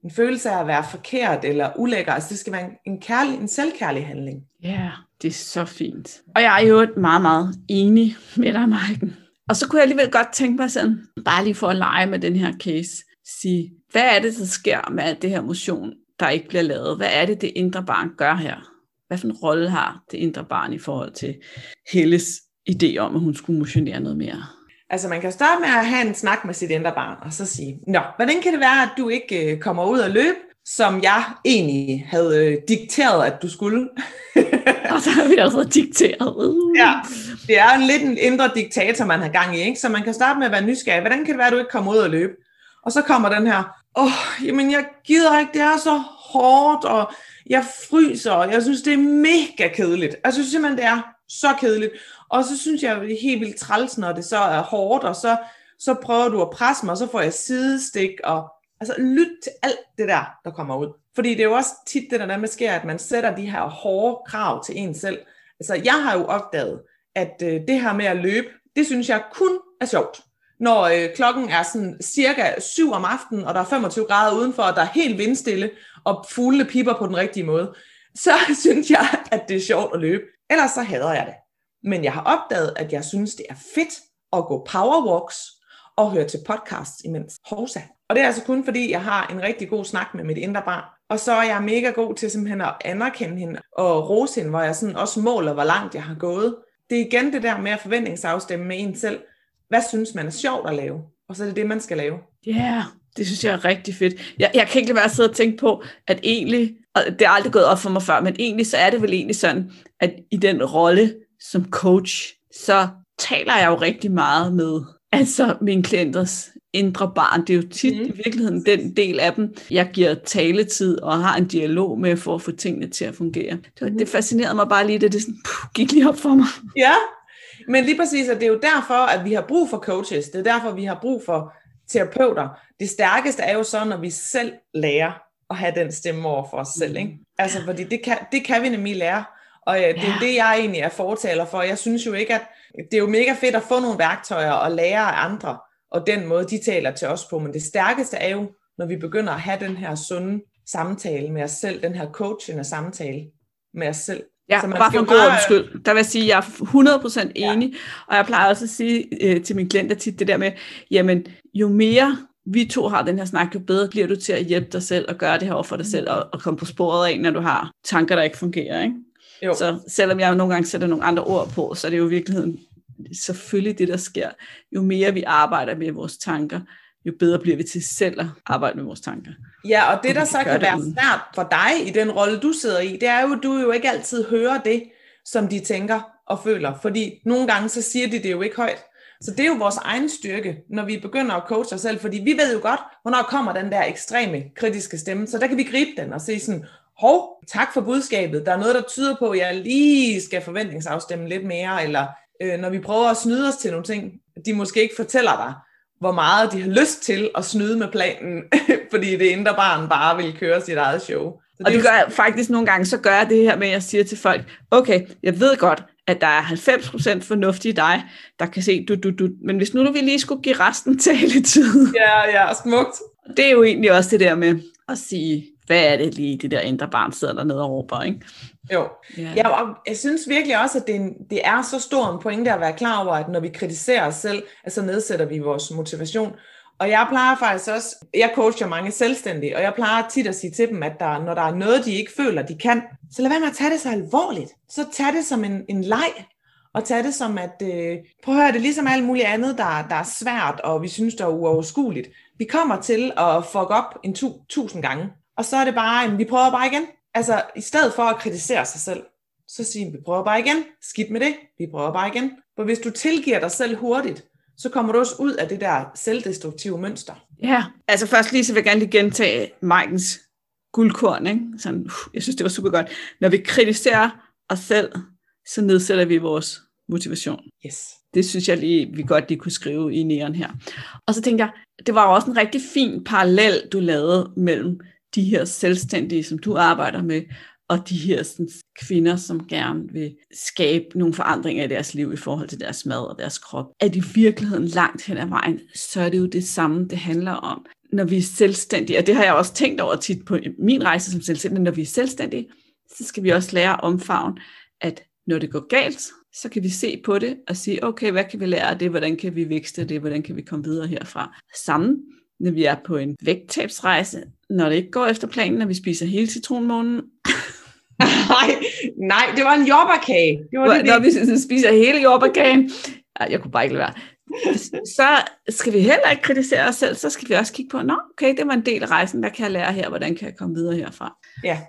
en følelse af at være forkert eller ulækker. Altså det skal være en, en, kærlig, en selvkærlig handling. Ja, yeah, det er så fint. Og jeg er jo meget, meget enig med dig, Maiken. Og så kunne jeg alligevel godt tænke mig sådan, bare lige for at lege med den her case, sige, hvad er det, der sker med alt det her motion, der ikke bliver lavet? Hvad er det, det indre barn gør her? Hvad for en rolle har det indre barn i forhold til Helles idé om, at hun skulle motionere noget mere? Altså man kan starte med at have en snak med sit indre barn, og så sige, Nå, hvordan kan det være, at du ikke øh, kommer ud og løbe, som jeg egentlig havde øh, dikteret, at du skulle? og så har vi altså dikteret. ja, det er en lidt en indre diktator, man har gang i, ikke? Så man kan starte med at være nysgerrig. Hvordan kan det være, at du ikke kommer ud og løbe? Og så kommer den her, åh, oh, jamen jeg gider ikke, det er så hårdt, og jeg fryser, og jeg synes, det er mega kedeligt. Altså, jeg synes simpelthen, det er så kedeligt. Og så synes jeg, det er helt vildt træls, når det så er hårdt, og så, så prøver du at presse mig, og så får jeg sidestik, og altså lyt til alt det der, der kommer ud. Fordi det er jo også tit det, der med sker, at man sætter de her hårde krav til en selv. Altså jeg har jo opdaget, at øh, det her med at løbe, det synes jeg kun er sjovt. Når øh, klokken er sådan cirka 7 om aftenen, og der er 25 grader udenfor, og der er helt vindstille, og fuglene piper på den rigtige måde, så synes jeg, at det er sjovt at løbe. Ellers så hader jeg det. Men jeg har opdaget, at jeg synes, det er fedt at gå powerwalks og høre til podcasts imens hovsa. Og det er altså kun fordi, jeg har en rigtig god snak med mit indre barn. Og så er jeg mega god til simpelthen at anerkende hende og rose hende, hvor jeg sådan også måler, hvor langt jeg har gået. Det er igen det der med at forventningsafstemme med en selv. Hvad synes man er sjovt at lave? Og så er det det, man skal lave. Ja, yeah, det synes jeg er rigtig fedt. Jeg, jeg kan ikke lade være at sidde og tænke på, at egentlig, og det er aldrig gået op for mig før, men egentlig så er det vel egentlig sådan, at i den rolle, som coach, så taler jeg jo rigtig meget med altså mine klienters indre barn. Det er jo tit mm. i virkeligheden den del af dem, jeg giver taletid og har en dialog med for at få tingene til at fungere. Det, var, mm. det fascinerede mig bare lige, da det sådan, puh, gik lige op for mig. Ja, men lige præcis, at det er jo derfor, at vi har brug for coaches. Det er derfor, vi har brug for terapeuter. Det stærkeste er jo så, når vi selv lærer at have den stemme over for os selv. Ikke? Altså, fordi det kan, det kan vi nemlig lære. Og ja, det er ja. det, jeg egentlig er fortaler for. Jeg synes jo ikke, at det er jo mega fedt at få nogle værktøjer og lære af andre, og den måde, de taler til os på. Men det stærkeste er jo, når vi begynder at have den her sunde samtale med os selv, den her coachende samtale med os selv. Ja, så man bare for en god undskyld. Der vil jeg sige, at jeg er 100% enig, ja. og jeg plejer også at sige øh, til mine klienter tit det der med, jamen jo mere vi to har den her snak, jo bedre bliver du til at hjælpe dig selv og gøre det her over for dig selv, og, og komme på sporet af, når du har tanker, der ikke fungerer. Ikke? Jo. Så selvom jeg nogle gange sætter nogle andre ord på, så er det jo i virkeligheden selvfølgelig det, der sker. Jo mere vi arbejder med vores tanker, jo bedre bliver vi til selv at arbejde med vores tanker. Ja, og det, og der så kan være uden. svært for dig i den rolle, du sidder i, det er jo, at du jo ikke altid hører det, som de tænker og føler. Fordi nogle gange, så siger de det jo ikke højt. Så det er jo vores egen styrke, når vi begynder at coache os selv, fordi vi ved jo godt, hvornår kommer den der ekstreme kritiske stemme, så der kan vi gribe den og se sådan, hov, tak for budskabet, der er noget, der tyder på, at jeg lige skal forventningsafstemme lidt mere, eller øh, når vi prøver at snyde os til nogle ting, de måske ikke fortæller dig, hvor meget de har lyst til at snyde med planen, fordi det indre barn bare vil køre sit eget show. Så det og det gør jeg faktisk nogle gange, så gør jeg det her med, at jeg siger til folk, okay, jeg ved godt, at der er 90% fornuft i dig, der kan se du, du, du. Men hvis nu du lige skulle give resten taletid. Ja, ja, smukt. Det er jo egentlig også det der med at sige, hvad er det lige, det der indre barn sidder dernede og råber, ikke? Jo. Yeah. Ja, og jeg synes virkelig også, at det, det er så stor en pointe at være klar over, at når vi kritiserer os selv, så nedsætter vi vores motivation. Og jeg plejer faktisk også, jeg coacher mange selvstændige, og jeg plejer tit at sige til dem, at der, når der er noget, de ikke føler, de kan, så lad være med at tage det så alvorligt. Så tag det som en, en leg, og tage det som, at øh, prøv at høre, det er ligesom alt muligt andet, der, der er svært, og vi synes, der er uoverskueligt. Vi kommer til at fuck op en tu, tusind gange, og så er det bare, at vi prøver bare igen. Altså, i stedet for at kritisere sig selv, så siger vi, prøver bare igen. Skidt med det. Vi prøver bare igen. For hvis du tilgiver dig selv hurtigt, så kommer du også ud af det der selvdestruktive mønster. Ja, altså først lige så vil jeg gerne lige gentage Mikens guldkorn. Ikke? Sådan, uh, jeg synes, det var super godt. Når vi kritiserer os selv, så nedsætter vi vores motivation. Yes. Det synes jeg lige, vi godt lige kunne skrive i næren her. Og så tænkte jeg, det var også en rigtig fin parallel, du lavede mellem de her selvstændige, som du arbejder med, og de her sådan, kvinder, som gerne vil skabe nogle forandringer i deres liv i forhold til deres mad og deres krop, at i virkeligheden langt hen ad vejen, så er det jo det samme, det handler om. Når vi er selvstændige, og det har jeg også tænkt over tit på min rejse som selvstændig, når vi er selvstændige, så skal vi også lære omfavn, at når det går galt, så kan vi se på det og sige, okay, hvad kan vi lære af det, hvordan kan vi vækste det, hvordan kan vi komme videre herfra. Sammen, når vi er på en vægttabsrejse, når det ikke går efter planen, når vi spiser hele citronmånen. nej, nej, det var en jordbærkage. Det var det, når vi spiser hele jordbærkagen. Jeg kunne bare ikke lade være. Så skal vi heller ikke kritisere os selv, så skal vi også kigge på, nå, okay, det var en del af rejsen, hvad kan jeg lære her, hvordan kan jeg komme videre herfra? Ja,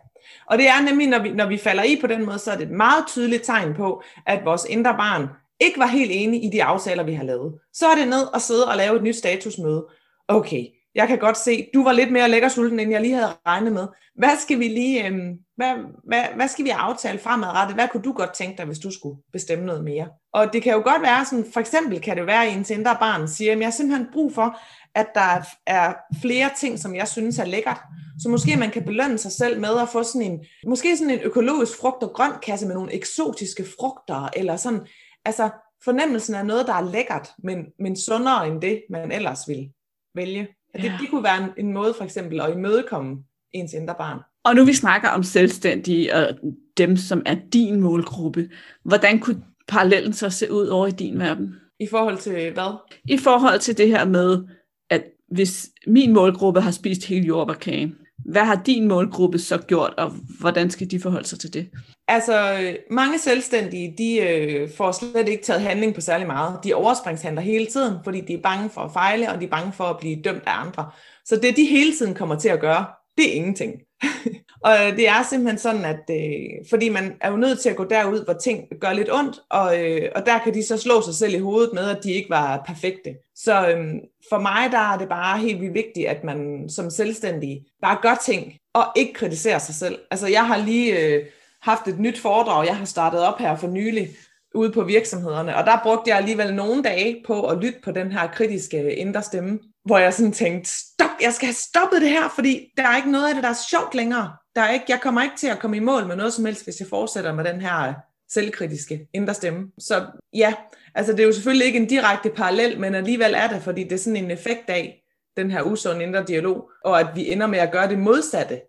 og det er nemlig, når vi, når vi falder i på den måde, så er det et meget tydeligt tegn på, at vores indre barn ikke var helt enig i de aftaler, vi har lavet. Så er det ned og sidde og lave et nyt statusmøde. Okay, jeg kan godt se, du var lidt mere lækker sulten, end jeg lige havde regnet med. Hvad skal vi lige, øhm, hvad, hvad, hvad skal vi aftale fremadrettet? Hvad kunne du godt tænke dig, hvis du skulle bestemme noget mere? Og det kan jo godt være sådan, for eksempel kan det være, at ens indre barn siger, at jeg har simpelthen brug for, at der er flere ting, som jeg synes er lækkert. Så måske man kan belønne sig selv med at få sådan en, måske sådan en økologisk frugt- og grøn kasse med nogle eksotiske frugter, eller sådan, altså fornemmelsen af noget, der er lækkert, men, men sundere end det, man ellers vil vælge. At det, ja. det kunne være en, en måde for eksempel at imødekomme ens indre barn. Og nu vi snakker om selvstændige og dem, som er din målgruppe, hvordan kunne parallellen så se ud over i din verden? I forhold til hvad? I forhold til det her med, at hvis min målgruppe har spist hele jordbærkagen, hvad har din målgruppe så gjort, og hvordan skal de forholde sig til det? Altså, mange selvstændige, de øh, får slet ikke taget handling på særlig meget. De overspringshandler hele tiden, fordi de er bange for at fejle, og de er bange for at blive dømt af andre. Så det, de hele tiden kommer til at gøre, det er ingenting. og det er simpelthen sådan, at øh, fordi man er jo nødt til at gå derud, hvor ting gør lidt ondt, og, øh, og der kan de så slå sig selv i hovedet med, at de ikke var perfekte. Så øh, for mig der er det bare helt vildt vigtigt, at man som selvstændig bare gør ting, og ikke kritiserer sig selv. Altså jeg har lige øh, haft et nyt foredrag, jeg har startet op her for nylig, ude på virksomhederne, og der brugte jeg alligevel nogle dage på at lytte på den her kritiske indre stemme, hvor jeg sådan tænkte, stop, jeg skal have stoppet det her, fordi der er ikke noget af det, der er sjovt længere. Der er ikke, jeg kommer ikke til at komme i mål med noget som helst, hvis jeg fortsætter med den her øh, selvkritiske indre stemme. Så ja, altså det er jo selvfølgelig ikke en direkte parallel, men alligevel er det, fordi det er sådan en effekt af den her usunde indre dialog, og at vi ender med at gøre det modsatte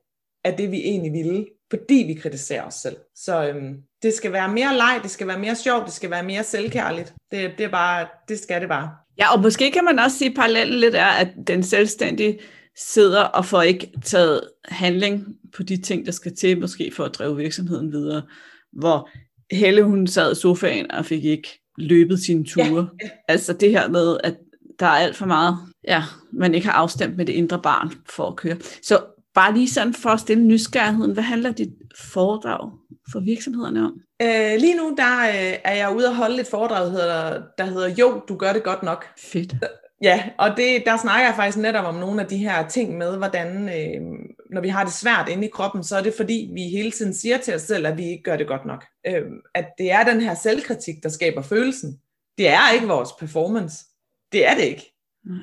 af det, vi egentlig ville, fordi vi kritiserer os selv. Så øhm, det skal være mere leg, det skal være mere sjovt, det skal være mere selvkærligt. Det, det, er bare, det skal det bare. Ja, og måske kan man også sige, at parallellen lidt er, at den selvstændige sidder og får ikke taget handling på de ting, der skal til, måske for at drive virksomheden videre. Hvor Helle, hun sad i sofaen og fik ikke løbet sine ture. Ja, ja. Altså det her med, at der er alt for meget, ja, man ikke har afstemt med det indre barn for at køre. Så bare lige sådan for at stille nysgerrigheden, hvad handler dit foredrag for virksomhederne om? Øh, lige nu der øh, er jeg ude at holde et foredrag, der hedder, der hedder Jo, du gør det godt nok. Fedt. Ja, og det, der snakker jeg faktisk netop om nogle af de her ting med, hvordan øh, når vi har det svært inde i kroppen, så er det fordi, vi hele tiden siger til os selv, at vi ikke gør det godt nok. Øh, at det er den her selvkritik, der skaber følelsen. Det er ikke vores performance. Det er det ikke.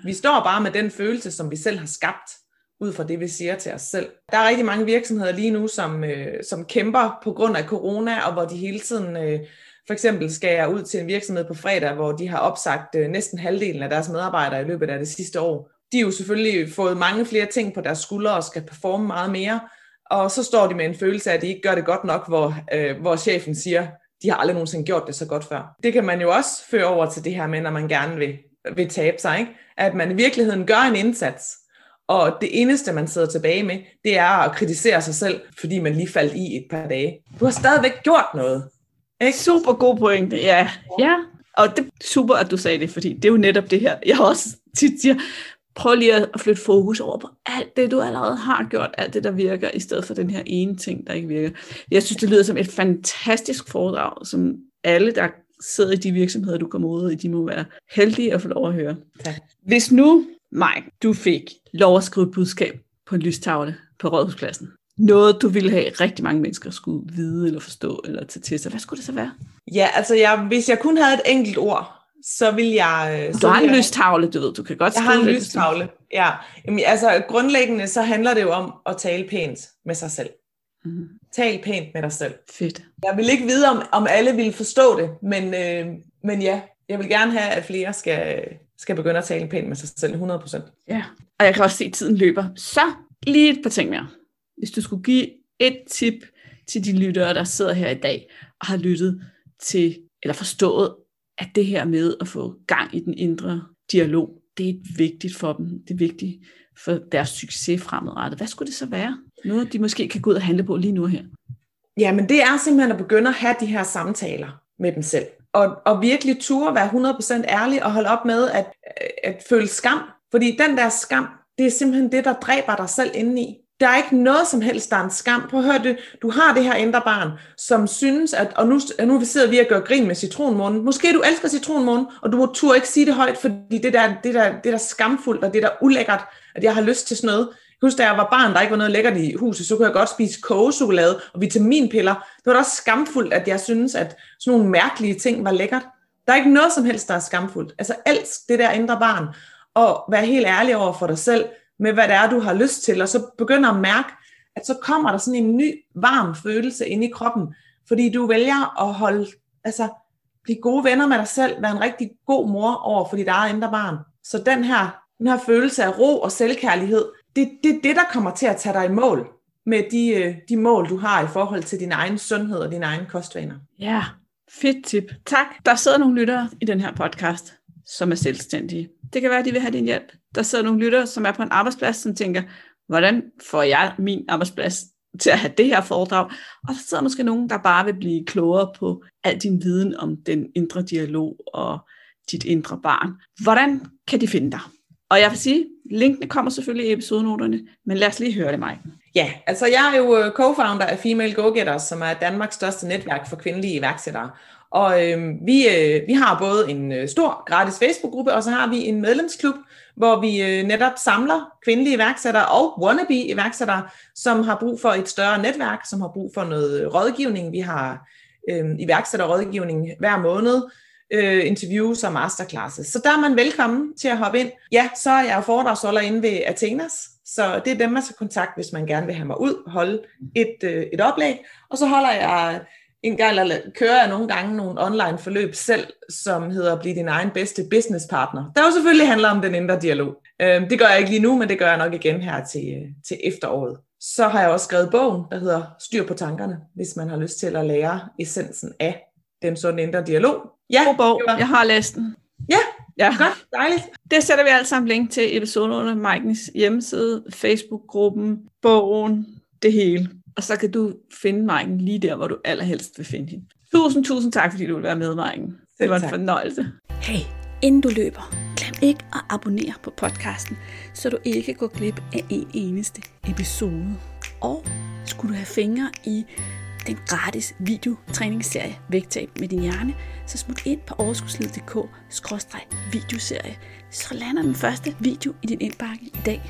Vi står bare med den følelse, som vi selv har skabt ud fra det, vi siger til os selv. Der er rigtig mange virksomheder lige nu, som, øh, som kæmper på grund af corona, og hvor de hele tiden, øh, for eksempel skal jeg ud til en virksomhed på fredag, hvor de har opsagt øh, næsten halvdelen af deres medarbejdere i løbet af det sidste år. De har jo selvfølgelig fået mange flere ting på deres skuldre og skal performe meget mere, og så står de med en følelse af, at de ikke gør det godt nok, hvor, øh, hvor chefen siger, de har aldrig nogensinde gjort det så godt før. Det kan man jo også føre over til det her med, når man gerne vil, vil tabe sig, ikke? at man i virkeligheden gør en indsats, og det eneste, man sidder tilbage med, det er at kritisere sig selv, fordi man lige faldt i et par dage. Du har stadigvæk gjort noget. Ikke? Super god pointe, ja. ja. Og det er super, at du sagde det, fordi det er jo netop det her, jeg også tit siger, prøv lige at flytte fokus over på alt det, du allerede har gjort, alt det, der virker, i stedet for den her ene ting, der ikke virker. Jeg synes, det lyder som et fantastisk foredrag, som alle, der sidder i de virksomheder, du kommer ud i, de må være heldige at få lov at høre. Tak. Hvis nu, Mike, du fik lov at skrive et budskab på en lystavle på Rådhuspladsen, noget, du ville have rigtig mange mennesker skulle vide eller forstå eller tage til sig. Hvad skulle det så være? Ja, altså jeg, hvis jeg kun havde et enkelt ord, så vil jeg... Du så har vil en jeg, lystavle, du ved. Du kan godt Jeg har en lystavle, ja. Jamen, altså grundlæggende så handler det jo om at tale pænt med sig selv. Mhm. Tal pænt med dig selv. Fedt. Jeg vil ikke vide, om, om alle vil forstå det, men, øh, men ja, jeg vil gerne have, at flere skal, skal begynde at tale pænt med sig selv, 100%. Ja. Og jeg kan også se, at tiden løber. Så lige et par ting mere. Hvis du skulle give et tip til de lyttere, der sidder her i dag og har lyttet til, eller forstået, at det her med at få gang i den indre dialog, det er vigtigt for dem. Det er vigtigt for deres succes fremadrettet. Hvad skulle det så være? Noget, de måske kan gå ud og handle på lige nu her. Ja, men det er simpelthen at begynde at have de her samtaler med dem selv. Og, og virkelig ture være 100% ærlig og holde op med at, at føle skam. Fordi den der skam, det er simpelthen det, der dræber dig selv indeni. Der er ikke noget som helst, der er en skam. Prøv at høre det. Du har det her indre barn, som synes, at, og nu, nu sidder vi og gør grin med citronmånen. Måske du elsker citronmånen, og du må tur ikke sige det højt, fordi det der, det der, det der skamfuldt, og det der ulækkert, at jeg har lyst til sådan noget. husker da jeg var barn, der ikke var noget lækkert i huset, så kunne jeg godt spise kogechokolade og vitaminpiller. Det var da også skamfuldt, at jeg synes, at sådan nogle mærkelige ting var lækkert. Der er ikke noget som helst, der er skamfuldt. Altså elsk det der indre barn, og vær helt ærlig over for dig selv, med hvad det er, du har lyst til, og så begynder at mærke, at så kommer der sådan en ny, varm følelse ind i kroppen, fordi du vælger at holde, altså, blive gode venner med dig selv, være en rigtig god mor over for dit eget indre barn. Så den her, den her følelse af ro og selvkærlighed, det, det er det, der kommer til at tage dig i mål med de, øh, de mål, du har i forhold til din egen sundhed og dine egne kostvaner. Ja, fedt tip. Tak. Der sidder nogle lyttere i den her podcast, som er selvstændige. Det kan være, at de vil have din hjælp. Der sidder nogle lyttere, som er på en arbejdsplads, som tænker, hvordan får jeg min arbejdsplads til at have det her foredrag? Og så sidder måske nogen, der bare vil blive klogere på al din viden om den indre dialog og dit indre barn. Hvordan kan de finde dig? Og jeg vil sige, linkene kommer selvfølgelig i episodenoterne, men lad os lige høre det, mig. Ja, altså jeg er jo øh, co-founder af Female Go-Getters, som er Danmarks største netværk for kvindelige iværksættere. Og øh, vi, øh, vi har både en øh, stor gratis Facebook-gruppe, og så har vi en medlemsklub, hvor vi øh, netop samler kvindelige iværksættere og wannabe iværksættere, som har brug for et større netværk, som har brug for noget øh, rådgivning. Vi har øh, iværksætterrådgivning hver måned, øh, interviews og masterclasses. Så der er man velkommen til at hoppe ind. Ja, så er jeg foredragsholder inde ved Athenas, så det er dem, man skal kontakte, hvis man gerne vil have mig ud og holde et, øh, et oplæg. Og så holder jeg en gang, eller kører jeg nogle gange nogle online forløb selv, som hedder Bliv din egen bedste business partner. Der jo selvfølgelig handler om den indre dialog. Øh, det gør jeg ikke lige nu, men det gør jeg nok igen her til, til efteråret. Så har jeg også skrevet bogen, der hedder Styr på tankerne, hvis man har lyst til at lære essensen af den sunde indre dialog. Ja, God bog. var- Jeg har læst den. Ja, Ja. godt, dejligt. Det sætter vi alt sammen link til episoderne, Mikens hjemmeside, Facebook-gruppen, bogen, det hele. Og så kan du finde Maiken lige der, hvor du allerhelst vil finde hende. Tusind, tusind tak, fordi du vil være med, Maiken. Det var en fornøjelse. Hey, inden du løber, glem ikke at abonnere på podcasten, så du ikke går glip af en eneste episode. Og skulle du have fingre i den gratis videotræningsserie Vægtab med din hjerne, så smut ind på overskudslivet.dk-videoserie, så lander den første video i din indbakke i dag.